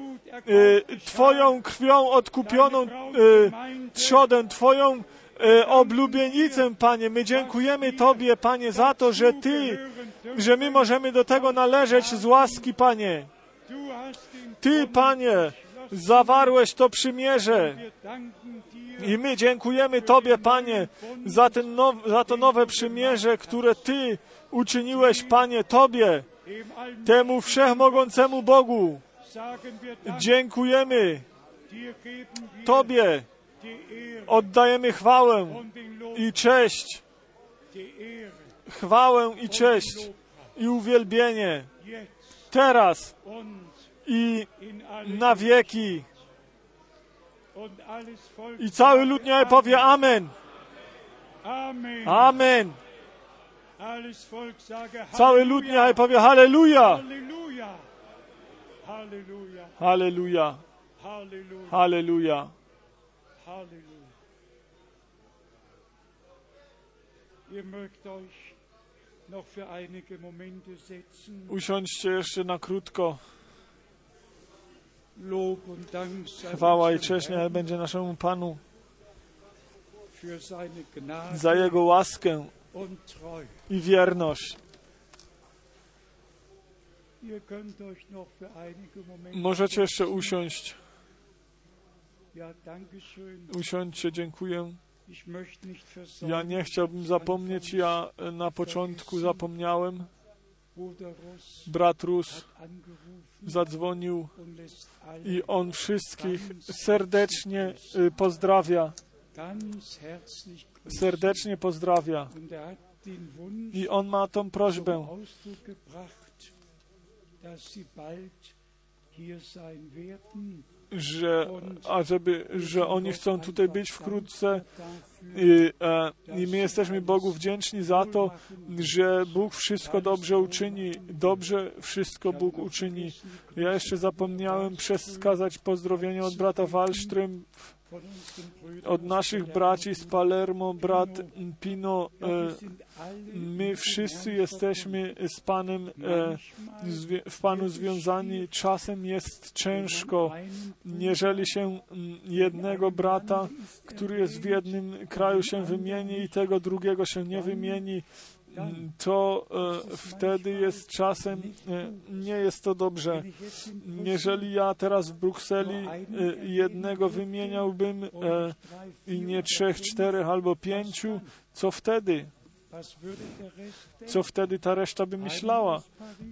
e, Twoją krwią odkupioną e, trzodę, Twoją e, oblubienicę, Panie. My dziękujemy Tobie, Panie, za to, że Ty, że my możemy do tego należeć z łaski, Panie. Ty, Panie, zawarłeś to przymierze. I my dziękujemy Tobie, Panie, za, ten now, za to nowe przymierze, które Ty uczyniłeś, Panie, Tobie, temu wszechmogącemu Bogu. Dziękujemy Tobie, oddajemy chwałę i cześć, chwałę i cześć i uwielbienie teraz i na wieki. I cały lud niechaj powie Amen. Amen. Cały lud niechaj powie Halleluja. Halleluja. Halleluja. Halleluja. Halleluja. Halleluja. Halleluja. Ihr mögt euch noch für einige Momente setzen. Usiądźcie jeszcze na krótko. Lob und Dank sei Chwała i cześć Herrn będzie naszemu Panu za Jego łaskę i wierność. Możecie jeszcze usiąść. Usiądźcie, dziękuję. Ja nie chciałbym zapomnieć, ja na początku zapomniałem. Brat Rus zadzwonił i on wszystkich serdecznie y, pozdrawia. Serdecznie pozdrawia. I on ma tą prośbę, dass bald hier sein werden. Że, ażeby, że oni chcą tutaj być wkrótce i, e, i my jesteśmy Bogu wdzięczni za to, że Bóg wszystko dobrze uczyni. Dobrze wszystko Bóg uczyni. Ja jeszcze zapomniałem przeskazać pozdrowienia od brata Wallström, od naszych braci z Palermo, brat Pino. E, my wszyscy jesteśmy z Panem, e, w Panu związani. Czasem jest ciężko, jeżeli się jednego brata, który jest w jednym kraju się wymieni i tego drugiego się nie wymieni, to e, wtedy jest czasem, e, nie jest to dobrze. Jeżeli ja teraz w Brukseli e, jednego wymieniałbym i nie trzech, czterech albo pięciu, co wtedy? Co wtedy ta reszta by myślała?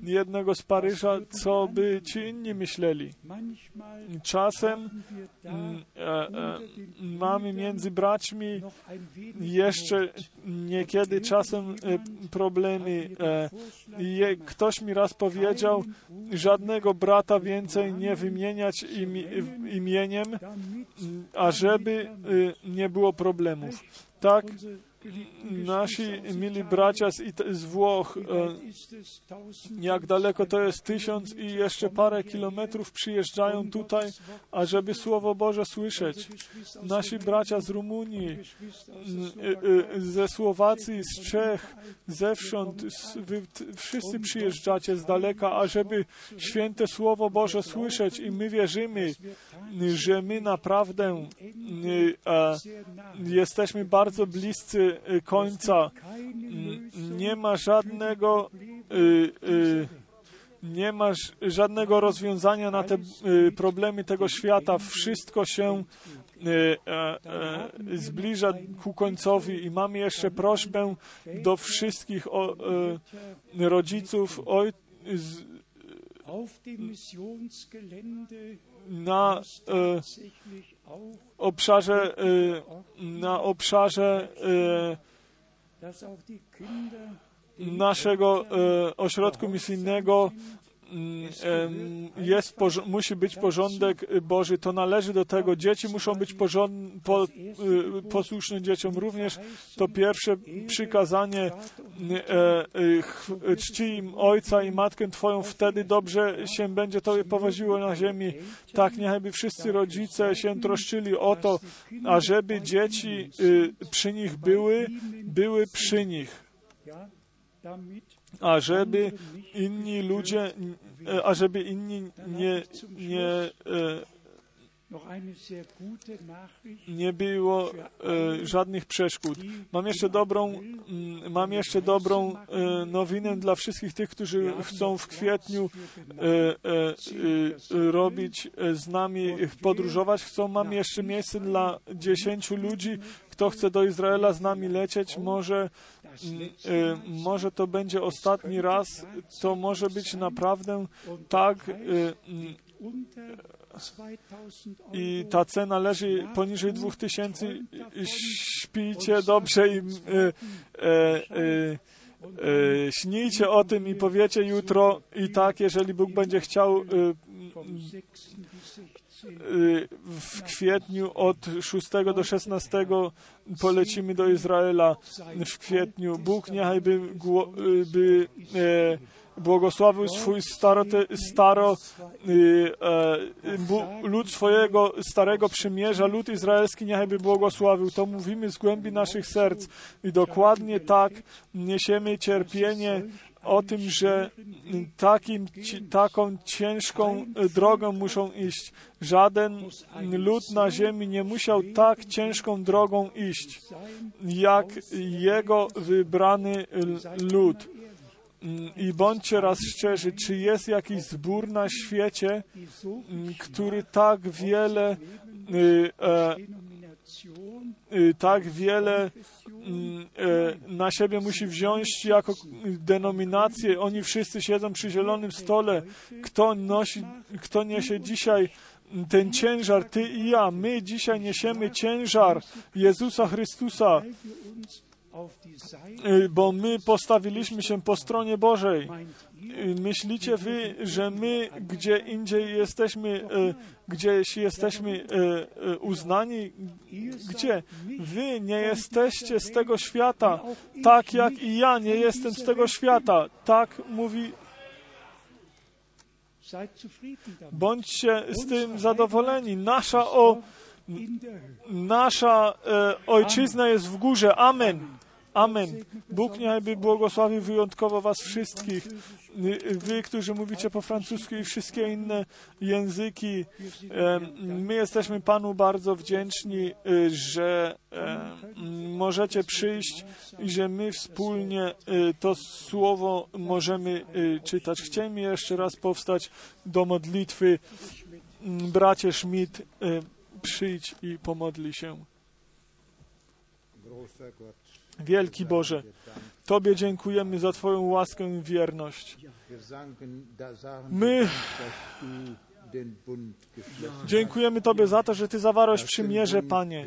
Jednego z Paryża, co by ci inni myśleli? Czasem mm, e, e, mamy między braćmi jeszcze niekiedy czasem e, problemy. E, je, ktoś mi raz powiedział, żadnego brata więcej nie wymieniać imi, imieniem, ażeby e, nie było problemów. Tak, nasi mili bracia z, It- z Włoch, e, jak daleko to jest tysiąc i jeszcze parę kilometrów przyjeżdżają tutaj, ażeby Słowo Boże słyszeć. Nasi bracia z Rumunii, e, e, ze Słowacji, z Czech, zewsząd, wy wszyscy przyjeżdżacie z daleka, ażeby święte Słowo Boże słyszeć i my wierzymy, że my naprawdę jesteśmy bardzo bliscy końca. Mm, Nie ma żadnego y, y, nie ma ż- żadnego rozwiązania na te y, problemy tego świata. Wszystko się e, e, zbliża ku końcowi i mamy jeszcze prośbę do wszystkich e, rodziców, oj, na obszarze, e, na obszarze Kinder naszego e, ośrodku misyjnego jest, musi być porządek Boży. To należy do tego. Dzieci muszą być y, posłuszne dzieciom. Również to pierwsze przykazanie e, czci im ojca i matkę Twoją, wtedy dobrze się będzie Tobie powoziło na ziemi. Tak, niechby wszyscy rodzice się troszczyli o to, ażeby dzieci y, przy nich były, były przy nich damit ażeby inni ludzie, e, ażeby inni nie, nie, nie było e, żadnych przeszkód. Mam jeszcze dobrą, mm, mam jeszcze dobrą e, nowinę dla wszystkich tych, którzy chcą w kwietniu e, e, e, robić e, z nami, podróżować. Chcą, mam jeszcze miejsce dla dziesięciu ludzi. Kto chce do Izraela z nami lecieć, może Mm, może to będzie ostatni raz, to może być naprawdę tak Unter 2000 Euro i ta cena leży poniżej 2000. Śpijcie dobrze i e, e, e, śnijcie o tym i powiecie jutro i tak, jeżeli Bóg będzie chciał vom 6. bis 16. y, w kwietniu od 6 do 16 polecimy do Izraela w kwietniu. Bóg niechaj by, y, by e, błogosławił swój staro, staro y, e, bu, lud swojego starego przymierza, lud izraelski niechaj by błogosławił. To mówimy z głębi naszych serc i dokładnie tak niesiemy cierpienie o tym, że takim, taką ciężką drogą muszą iść. Żaden lud na ziemi nie musiał tak ciężką drogą iść, jak jego wybrany lud. Mm, I bądźcie raz szczerzy, czy jest jakiś zbór na świecie, mm, który tak wiele, y, e, y, tak wiele mm, e, na siebie musi wziąć jako denominację. Oni wszyscy siedzą przy zielonym stole. Kto nosi, kto niesie dzisiaj ten ciężar, ty i ja. My dzisiaj niesiemy ciężar Jezusa Chrystusa, y, bo my postawiliśmy się po stronie Bożej. Y, Myślicie wy, że my gdzie indziej jesteśmy, e, gdzieś jesteśmy uznani? Gdzie? Wy nie jesteście z tego świata, tak jak i ja nie jestem z tego świata. Tak mówi, bądźcie z tym zadowoleni. Nasza, o, nasza e, ojczyzna jest w górze. Amen. Amen. Bóg niechaj błogosławił wyjątkowo Was wszystkich. Wy, którzy mówicie po francusku i wszystkie inne języki. My jesteśmy Panu bardzo wdzięczni, y, że możecie przyjść i że my wspólnie y, to słowo możemy y, czytać. Chciałem jeszcze raz powstać do modlitwy. Bracie Schmidt, przyjdź i pomodli się. Wielki Boże, Tobie dziękujemy za Twoją łaskę i wierność. My dziękujemy Tobie za to, że Ty zawarłeś przymierze, Panie,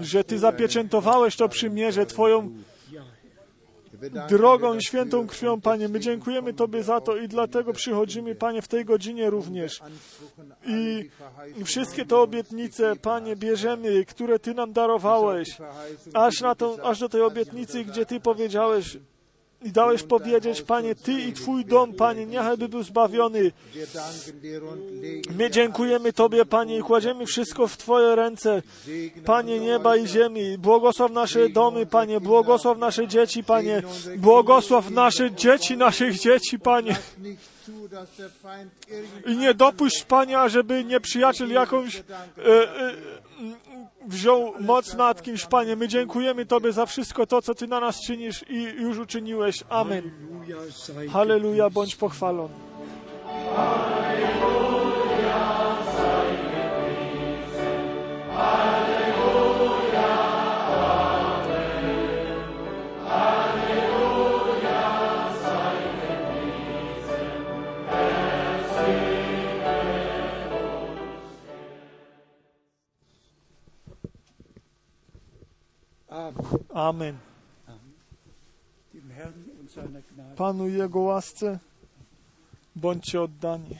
że Ty zapieczętowałeś to przymierze Twoją drogą świętą krwią, Panie. My dziękujemy Tobie za to i dlatego przychodzimy, Panie, w tej godzinie również. I wszystkie te obietnice, Panie, bierzemy, które Ty nam darowałeś, aż, na tą, aż do tej obietnicy, gdzie Ty powiedziałeś i dałeś powiedzieć, Panie, Ty i Twój dom, Panie, niechaj by był zbawiony. My dziękujemy Tobie, Panie, i kładziemy wszystko w Twoje ręce, Panie nieba i ziemi. Błogosław nasze domy, Panie, błogosław nasze dzieci, Panie, błogosław nasze dzieci, naszych dzieci, Panie. I nie dopuść, Panie, ażeby nieprzyjaciel jakąś e, e, wziął moc nad kimś, Panie. My dziękujemy Tobie za wszystko to, co Ty na nas czynisz i już uczyniłeś. Amen. Halleluja, Halleluja, bądź pochwalony. Halleluja, Amen. Amen. Panu Jego łasce bądźcie oddani.